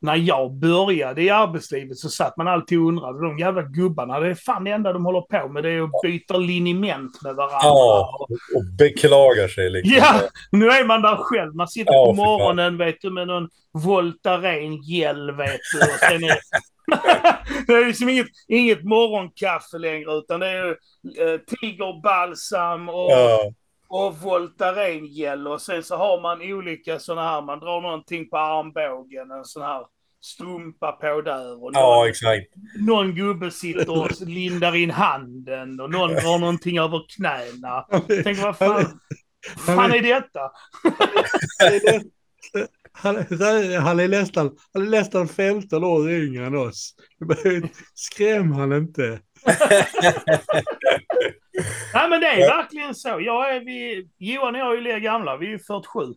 när jag började i arbetslivet så satt man alltid och undrade, de jävla gubbarna, det är fan det enda de håller på med, det är att byta liniment med varandra. Ja, och beklagar sig liksom. Ja, nu är man där själv. Man sitter ja, på morgonen, vet du, med någon Voltaren-gel, vet du. Och sen är... det är liksom inget, inget morgonkaffe längre, utan det är eh, tigerbalsam och... Ja och Voltaren gel och sen så har man olika sådana här, man drar någonting på armbågen, en sån här strumpa på där. Och någon, ja, exakt. Någon gubbe sitter och lindar in handen och någon drar någonting över knäna. Tänk vad fan, fan är detta? Han, han, är nästan, han är nästan 15 år yngre än oss. Skräm han inte. Nej men det är verkligen så. Jag är, vi, Johan och jag är ju lika gamla, vi är 47.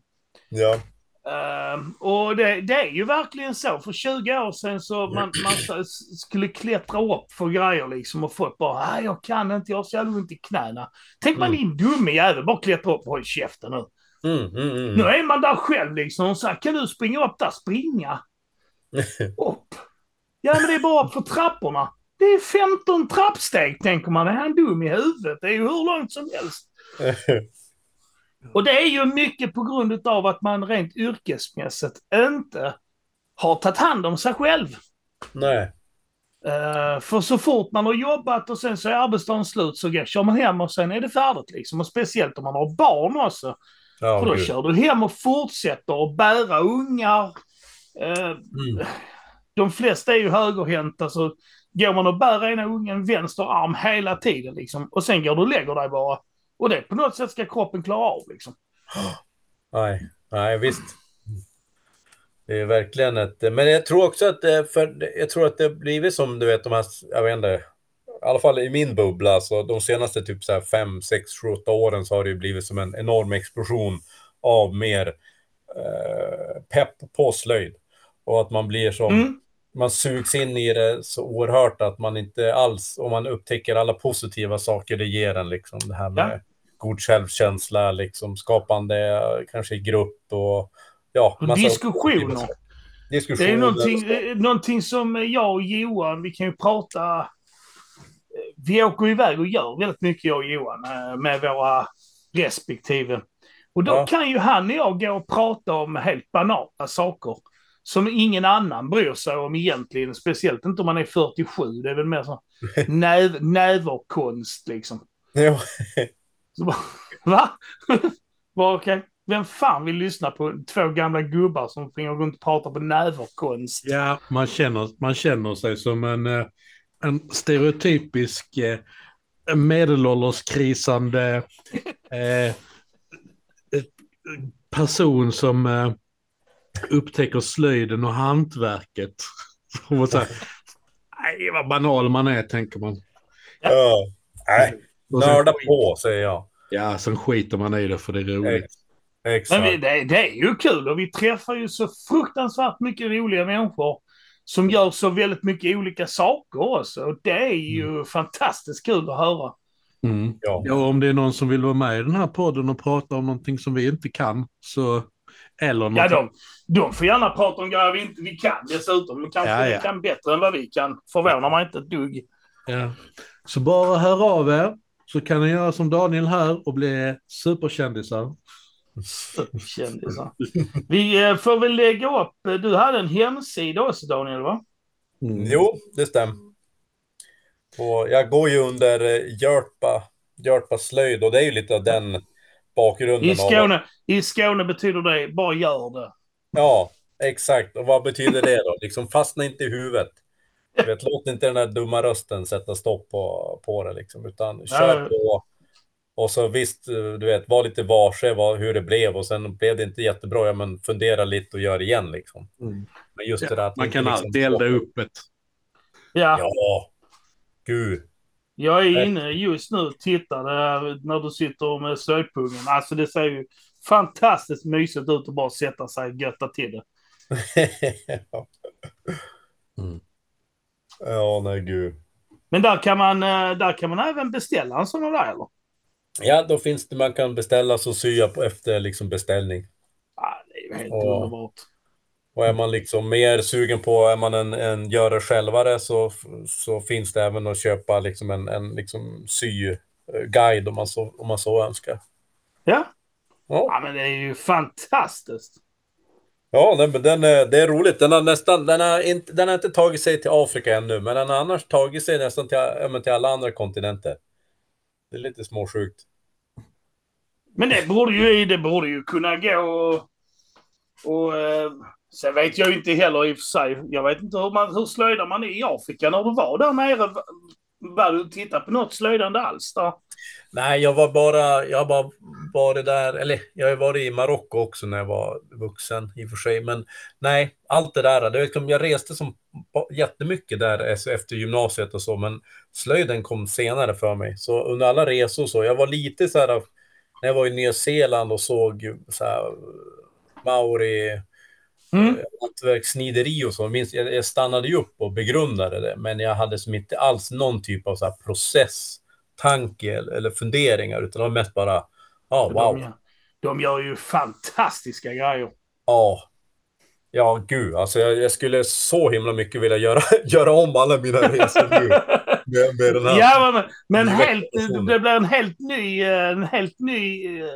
Ja. Uh, och det, det, är ju verkligen så. För 20 år sedan så man, man skulle klättra upp för grejer liksom och folk bara nej jag kan inte, jag har så jävla ont i knäna. Tänk man mm. din dumme jävel, bara klättra upp och håll käften nu. Mm, mm, mm, nu är man där själv liksom och säger kan du springa upp där? Springa? upp? Ja men det är bara upp för trapporna. Det är 15 trappsteg, tänker man. Är han dum i huvudet? Det är ju hur långt som helst. Och det är ju mycket på grund av att man rent yrkesmässigt inte har tagit hand om sig själv. Nej. Uh, för så fort man har jobbat och sen så är arbetsdagen slut så kör man hem och sen är det färdigt liksom. Och speciellt om man har barn också. Ja, för då kör du hem och fortsätter att bära ungar. Uh, mm. De flesta är ju högerhänta så går man och bär ena ungen vänster arm hela tiden liksom. Och sen går du och lägger dig bara. Och det på något sätt ska kroppen klara av liksom. Nej, nej visst. Det är verkligen ett... Men jag tror också att det, för jag tror att det blivit som du vet de här, jag vet inte, i alla fall i min bubbla, så de senaste typ så här fem, sex, sju, åtta åren så har det ju blivit som en enorm explosion av mer eh, pepp på slöjd. Och att man blir som, mm man sugs in i det så oerhört att man inte alls, om man upptäcker alla positiva saker det ger en, liksom det här med ja. god självkänsla, liksom skapande, kanske i grupp och ja. Och diskussioner. diskussioner. Det är någonting, någonting som jag och Johan, vi kan ju prata, vi åker iväg och gör väldigt mycket jag och Johan eh, med våra respektive. Och då ja. kan ju han och jag gå och prata om helt banala saker som ingen annan bryr sig om egentligen. Speciellt inte om man är 47. Det är väl mer så näv, näverkonst liksom. Ja. Så bara, va? Bara, okay. Vem fan vill lyssna på två gamla gubbar som springer runt och pratar på näverkonst? Ja, man känner, man känner sig som en, eh, en stereotypisk eh, medelålderskrisande eh, person som upptäcker slöjden och hantverket. Och så här, Nej, vad banal man är, tänker man. Ja. Nej, nörda på, säger jag. Ja, sen skiter man i det för det är roligt. Exakt. Men vi, det, det är ju kul och vi träffar ju så fruktansvärt mycket roliga människor som gör så väldigt mycket olika saker också. Och det är ju fantastiskt kul att höra. Mm. Ja. Ja, om det är någon som vill vara med i den här podden och prata om någonting som vi inte kan, så... Eller något... Ja, de, de får gärna prata om grejer vi inte vi kan dessutom. De kanske Ja, ja. kan bättre än vad vi kan. Förvånar mig inte ett dugg. Ja. Så bara hör av er, så kan ni göra som Daniel här och bli superkändisar. Kändisar. Vi eh, får väl lägga upp. eh, Du hade en hemsida också Daniel va? Mm. Jo, det stämmer. Och jag går ju under eh, Hjörpa, Hjörpa slöjd och det är ju lite av den bakgrunden. I av- Skåne, I Skåne betyder det bara gör det. Ja, exakt. Och vad betyder det då? Liksom fastna inte i huvudet. Du vet, låt inte den där dumma rösten sätta stopp på, på det liksom, utan kör på. Och så visst, du vet, var lite varse vad, hur det blev och sen blev det inte jättebra, ja men fundera lite och gör igen liksom. Mm. Men just Ja, det där att Man kan liksom alltid elda upp ett. Ja, Ja, gud. Jag är inne just nu och tittar när du sitter med slöjdpungen. Alltså det ser ju fantastiskt mysigt ut att bara sätta sig och götta till det. ja. Mm. ja, nej gud. Men där kan man, eh, där kan man även beställa en sån där eller? Ja, då finns det, man kan beställa så sya på efter liksom beställning. Ja, det är ju helt Ja. underbart. Och är man liksom mer sugen på, är man en, en göra självare så, så finns det även att köpa liksom en, en liksom syguide om man så, om man så önskar. Ja. Ja, ja, men det är ju fantastiskt. ja nej, men den, är- det är roligt. Den har nästan, den har, inte, den har inte tagit sig till Afrika ännu, men den har annars tagit sig nästan till, men till alla andra kontinenter. Det är lite småsjukt. Men det borde ju, det borde ju kunna gå och... och eh, sen vet jag ju inte heller i och för sig. Jag vet inte hur, man, hur slöjdar man i Afrika när du var där nere. Var du titta på något slöjdande alls där? Nej, jag var bara, jag har bara varit där, eller jag har varit i Marocko också när jag var vuxen i och för sig, men nej, allt det där, det jag reste som jättemycket där efter gymnasiet och så, men slöjden kom senare för mig. Så under alla resor så, jag var lite så här, när jag var i Nya Zeeland och såg så här, eh, Maori, Mm. hantverkssnideri och så. Jag, stannade ju upp och begrundade det, men jag hade som inte alls någon typ av så här process, tanke eller, funderingar, utan det var mest bara, ja, De, wow, gör- de gör ju fantastiska grejer. ja. Ja, gud, alltså jag, jag skulle så himla mycket vilja göra, göra om alla mina resor nu. Med, med den här. Ja, men, men helt, det blir en helt ny, eh, en helt ny eh,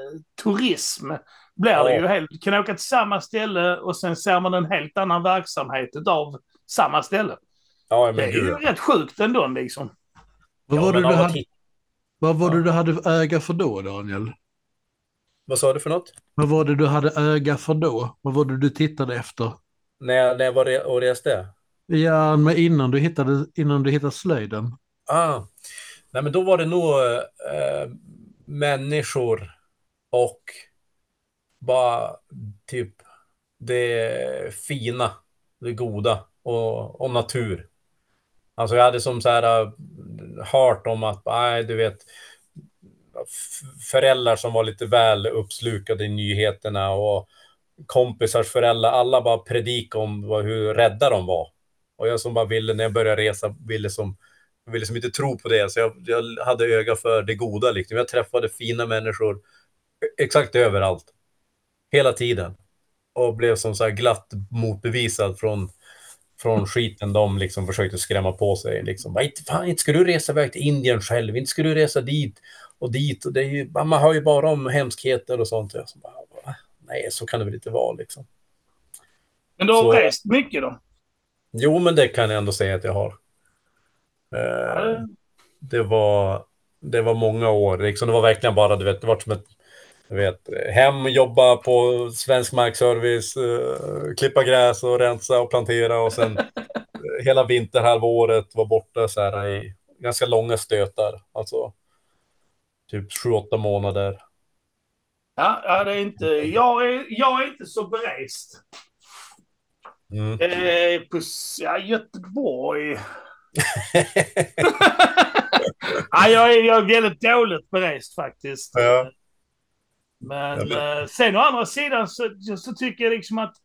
turism. Blir det Ja. ju helt, kan åka till samma ställe och sen ser man en helt annan verksamhet av samma ställe. Ja, Det är ju rätt sjukt ändå liksom. Vad, Ja, var det men du hade, vad var Ja. det du hade öga för då, Daniel? Vad sa du för något? Vad var det du hade öga för då? Vad var det du tittade efter? När jag, när jag var och reste? Ja, men innan du hittade, innan du hittade slöjden. Ah. Nej, men då var det nog eh, människor och bara typ det fina, det goda och, och natur. Alltså jag hade som så här eh, hört om att, nej du vet, föräldrar som var lite väl uppslukade i nyheterna och kompisars föräldrar, alla bara predikade om hur rädda de var. Och jag som bara ville, när jag började resa, ville som ville som inte tro på det, så jag, jag hade öga för det goda. Liksom. Jag träffade fina människor exakt överallt. Hela tiden. Och blev som så här glatt motbevisad från, från skiten de liksom försökte skrämma på sig. Liksom. Inte, fan, inte ska du resa iväg till Indien själv, inte ska du resa dit och dit. Och det är ju, man hör ju bara om hemskheter och sånt. Jag som bara, "Va? nej, så kan det väl inte vara liksom. Men du har Så- rest mycket då? Jo, men det kan jag ändå säga att jag har. Eh, det- var, det var många år. Liksom, det var verkligen bara, du vet, det var som ett du vet, hem, jobba på svensk markservice, eh, klippa gräs och rensa och plantera och sen hela vinterhalvåret var borta så här i ganska långa stötar. Alltså typ sju, åtta månader. Ja, ja, det är inte... Jag är, jag är inte så berest. Mm. Eh, på ja, Göteborg. ja, jag, är, jag är väldigt dåligt berest faktiskt. Ja. Men Ja, eh, sen å andra sidan så, så tycker jag liksom att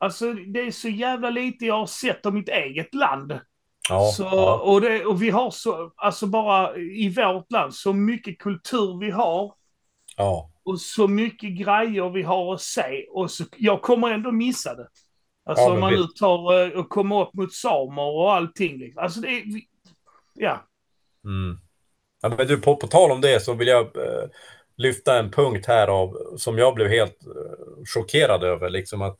Alltså det är så jävla lite jag har sett av mitt eget land. Ja, så, ja. och, det, och vi har så, alltså bara i vårt land, så mycket kultur vi har. ja. Och så mycket grejer vi har att se. Och så, jag kommer ändå missa det. Alltså Ja, om man nu tar eh, och kommer upp mot samer och allting. Liksom. Alltså det är... Ja. Mm. ja men du, på, på tal om det så vill jag eh, lyfta en punkt här av, som jag blev helt eh, chockerad över. Liksom att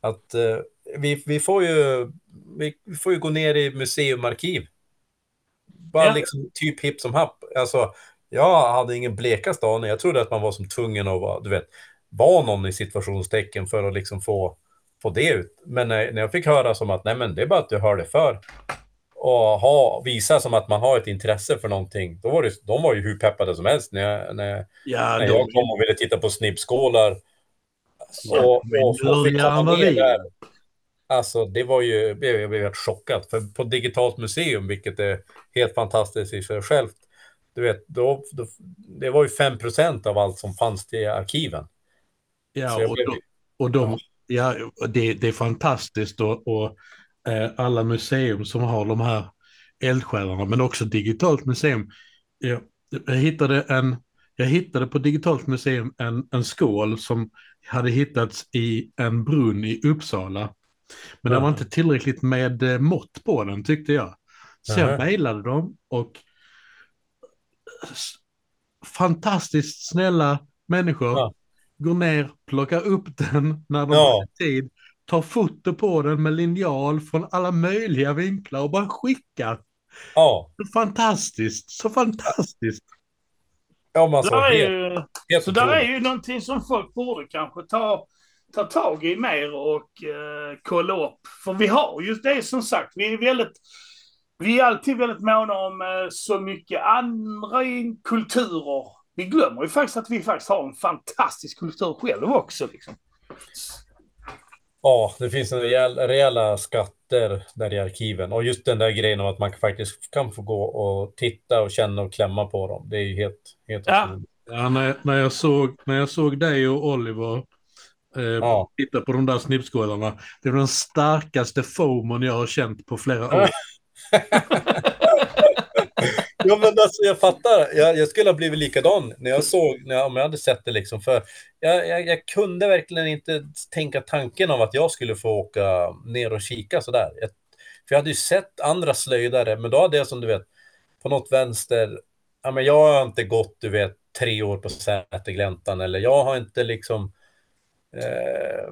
att eh, vi, vi, får ju, vi, vi får ju gå ner i museumarkiv. Bara Ja. liksom typ hipp som happ. Alltså, jag hade ingen blekaste aning. Jag trodde att man var som tvungen att vara, du vet, vara någon i situationstecken för att liksom få, få det ut. Men när, när jag fick höra som att nej men det är bara att du hör det för och ha, visa som att man har ett intresse för någonting. Då var det, de var ju hur peppade som helst när jag, när, Ja, när de, jag kom och ville titta på snippskålar. Ja, och, och fick komma vi där. är. Alltså det var ju, jag blev, helt chockad. För på Digitalt museum, vilket är helt fantastiskt i sig självt, du vet, då, då, det var ju 5% av allt som fanns till arkiven. Så Ja, och, blev- de, och de, ja, det, det är fantastiskt och, och eh, alla museum som har de här eldsjälarna, men också digitalt museum. Jag, jag, hittade en, jag hittade på digitalt museum en, en skål som hade hittats i en brunn i Uppsala. Men det var inte tillräckligt med eh, mått på den tyckte jag. Så jag mejlade dem och fantastiskt snälla människor Ja. går ner, plockar upp den när de Ja. har tid, tar foto på den med linjal från alla möjliga vinklar och bara skickar. Ja, Så fantastiskt, så fantastiskt. ja där är helt, ju, helt så där är ju någonting som folk borde kanske ta, ta tag i mer och eh, kolla upp. För vi har ju det som sagt, vi är väldigt vi är alltid väldigt måna om eh, så mycket andra kulturer. Vi glömmer ju faktiskt att vi faktiskt har en fantastisk kultur själv också. Liksom. Ja, det finns en rejäl, rejäla skatter där i arkiven. Och just den där grejen om att man faktiskt kan få gå och titta och känna och klämma på dem. Det är ju helt, helt Ja. Ja, när, när, jag såg, när jag såg dig och Oliver eh, Ja. titta på de där snippskålarna, det var den starkaste FOMon jag har känt på flera år. Ja, men alltså jag fattar. Jag, jag skulle ha blivit likadan när jag såg, när jag, om jag hade sett det liksom. För jag, jag, jag kunde verkligen inte tänka tanken av att jag skulle få åka ner och kika sådär. Jag, för jag hade ju sett andra slöjdare, men då hade jag som du vet, på något vänster, ja men jag har inte gått, du vet, tre år på Sätergläntan eller jag har inte liksom, eh,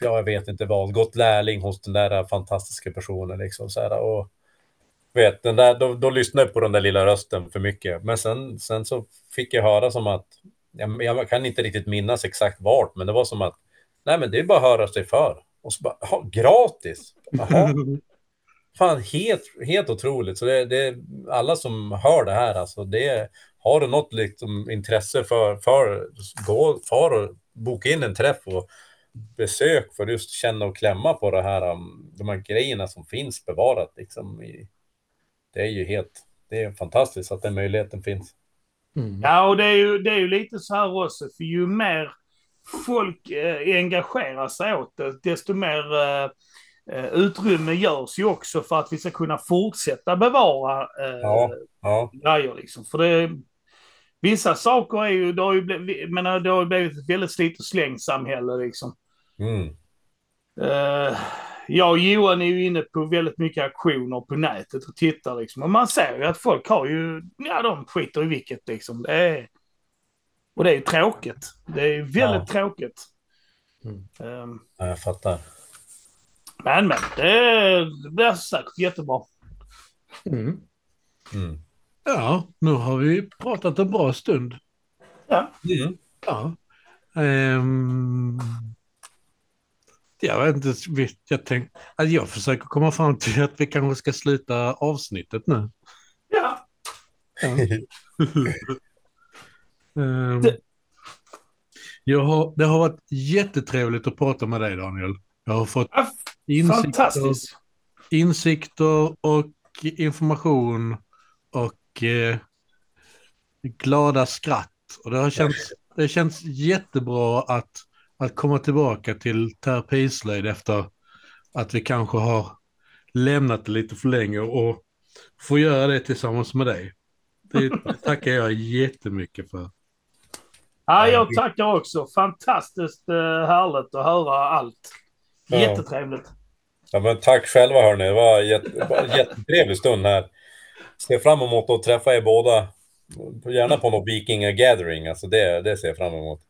ja, jag vet inte vad, gått lärling hos den där fantastiska personen liksom så här, och vet, den där, då, då lyssnade jag på den där lilla rösten för mycket. Men sen, sen så fick jag höra som att, jag, jag kan inte riktigt minnas exakt vart, men det var som att, nej men det är bara att höra sig för. Och så bara, gratis? Jaha, fan helt, helt otroligt. Så det, det, alla som hör det här, alltså det, har du något liksom intresse för, för, gå, far och boka in en träff och besök för just känna och klämma på det här, um, de här grejerna som finns bevarat liksom i, det är ju helt, det är fantastiskt att den möjligheten finns. Mm. Ja, och det är, ju, det är ju lite så här också, för ju mer folk eh, engagerar sig åt det, desto mer eh, eh, utrymme görs ju också för att vi ska kunna fortsätta bevara eh, Ja. Ja, grejer liksom. För det, vissa saker är ju, det har ju blivit, men det har ju blivit ett väldigt slit och släng-samhälle liksom. mm. Eh, jag och Johan är ju inne på väldigt mycket aktioner på nätet och tittar liksom. Och man ser ju att folk har ju, ja de skiter i vilket liksom. Det är, och det är ju tråkigt. Det är ju väldigt tråkigt. Mm. Eh, Ja, jag fattar. men men, det, det blir säkert jättebra. Mm. Mm. Ja, nu har vi pratat en bra stund. Ja. Mm. Ja. Ehm, jag vet inte, jag tänkte att jag försöker komma fram till att vi kanske ska sluta avsnittet nu. Ja. Ehm, Det- jag har, det har varit jättetrevligt att prata med dig Daniel. Jag har fått Ja, insikter, insikter och information och eh, glada skratt. Och det har känts, det känns jättebra att, att komma tillbaka till terapislöjd efter att vi kanske har lämnat det lite för länge och få göra det tillsammans med dig. Det, tackar jag jättemycket för. Ja, jag tackar också. Fantastiskt eh, härligt att höra allt. Jättetrevligt. Ja, men tack själva hörni. Det var en jätte, jättetrevlig stund här. Ser fram emot att träffa er båda. Gärna på någon Vikinga Gathering. Alltså det, det ser jag fram emot.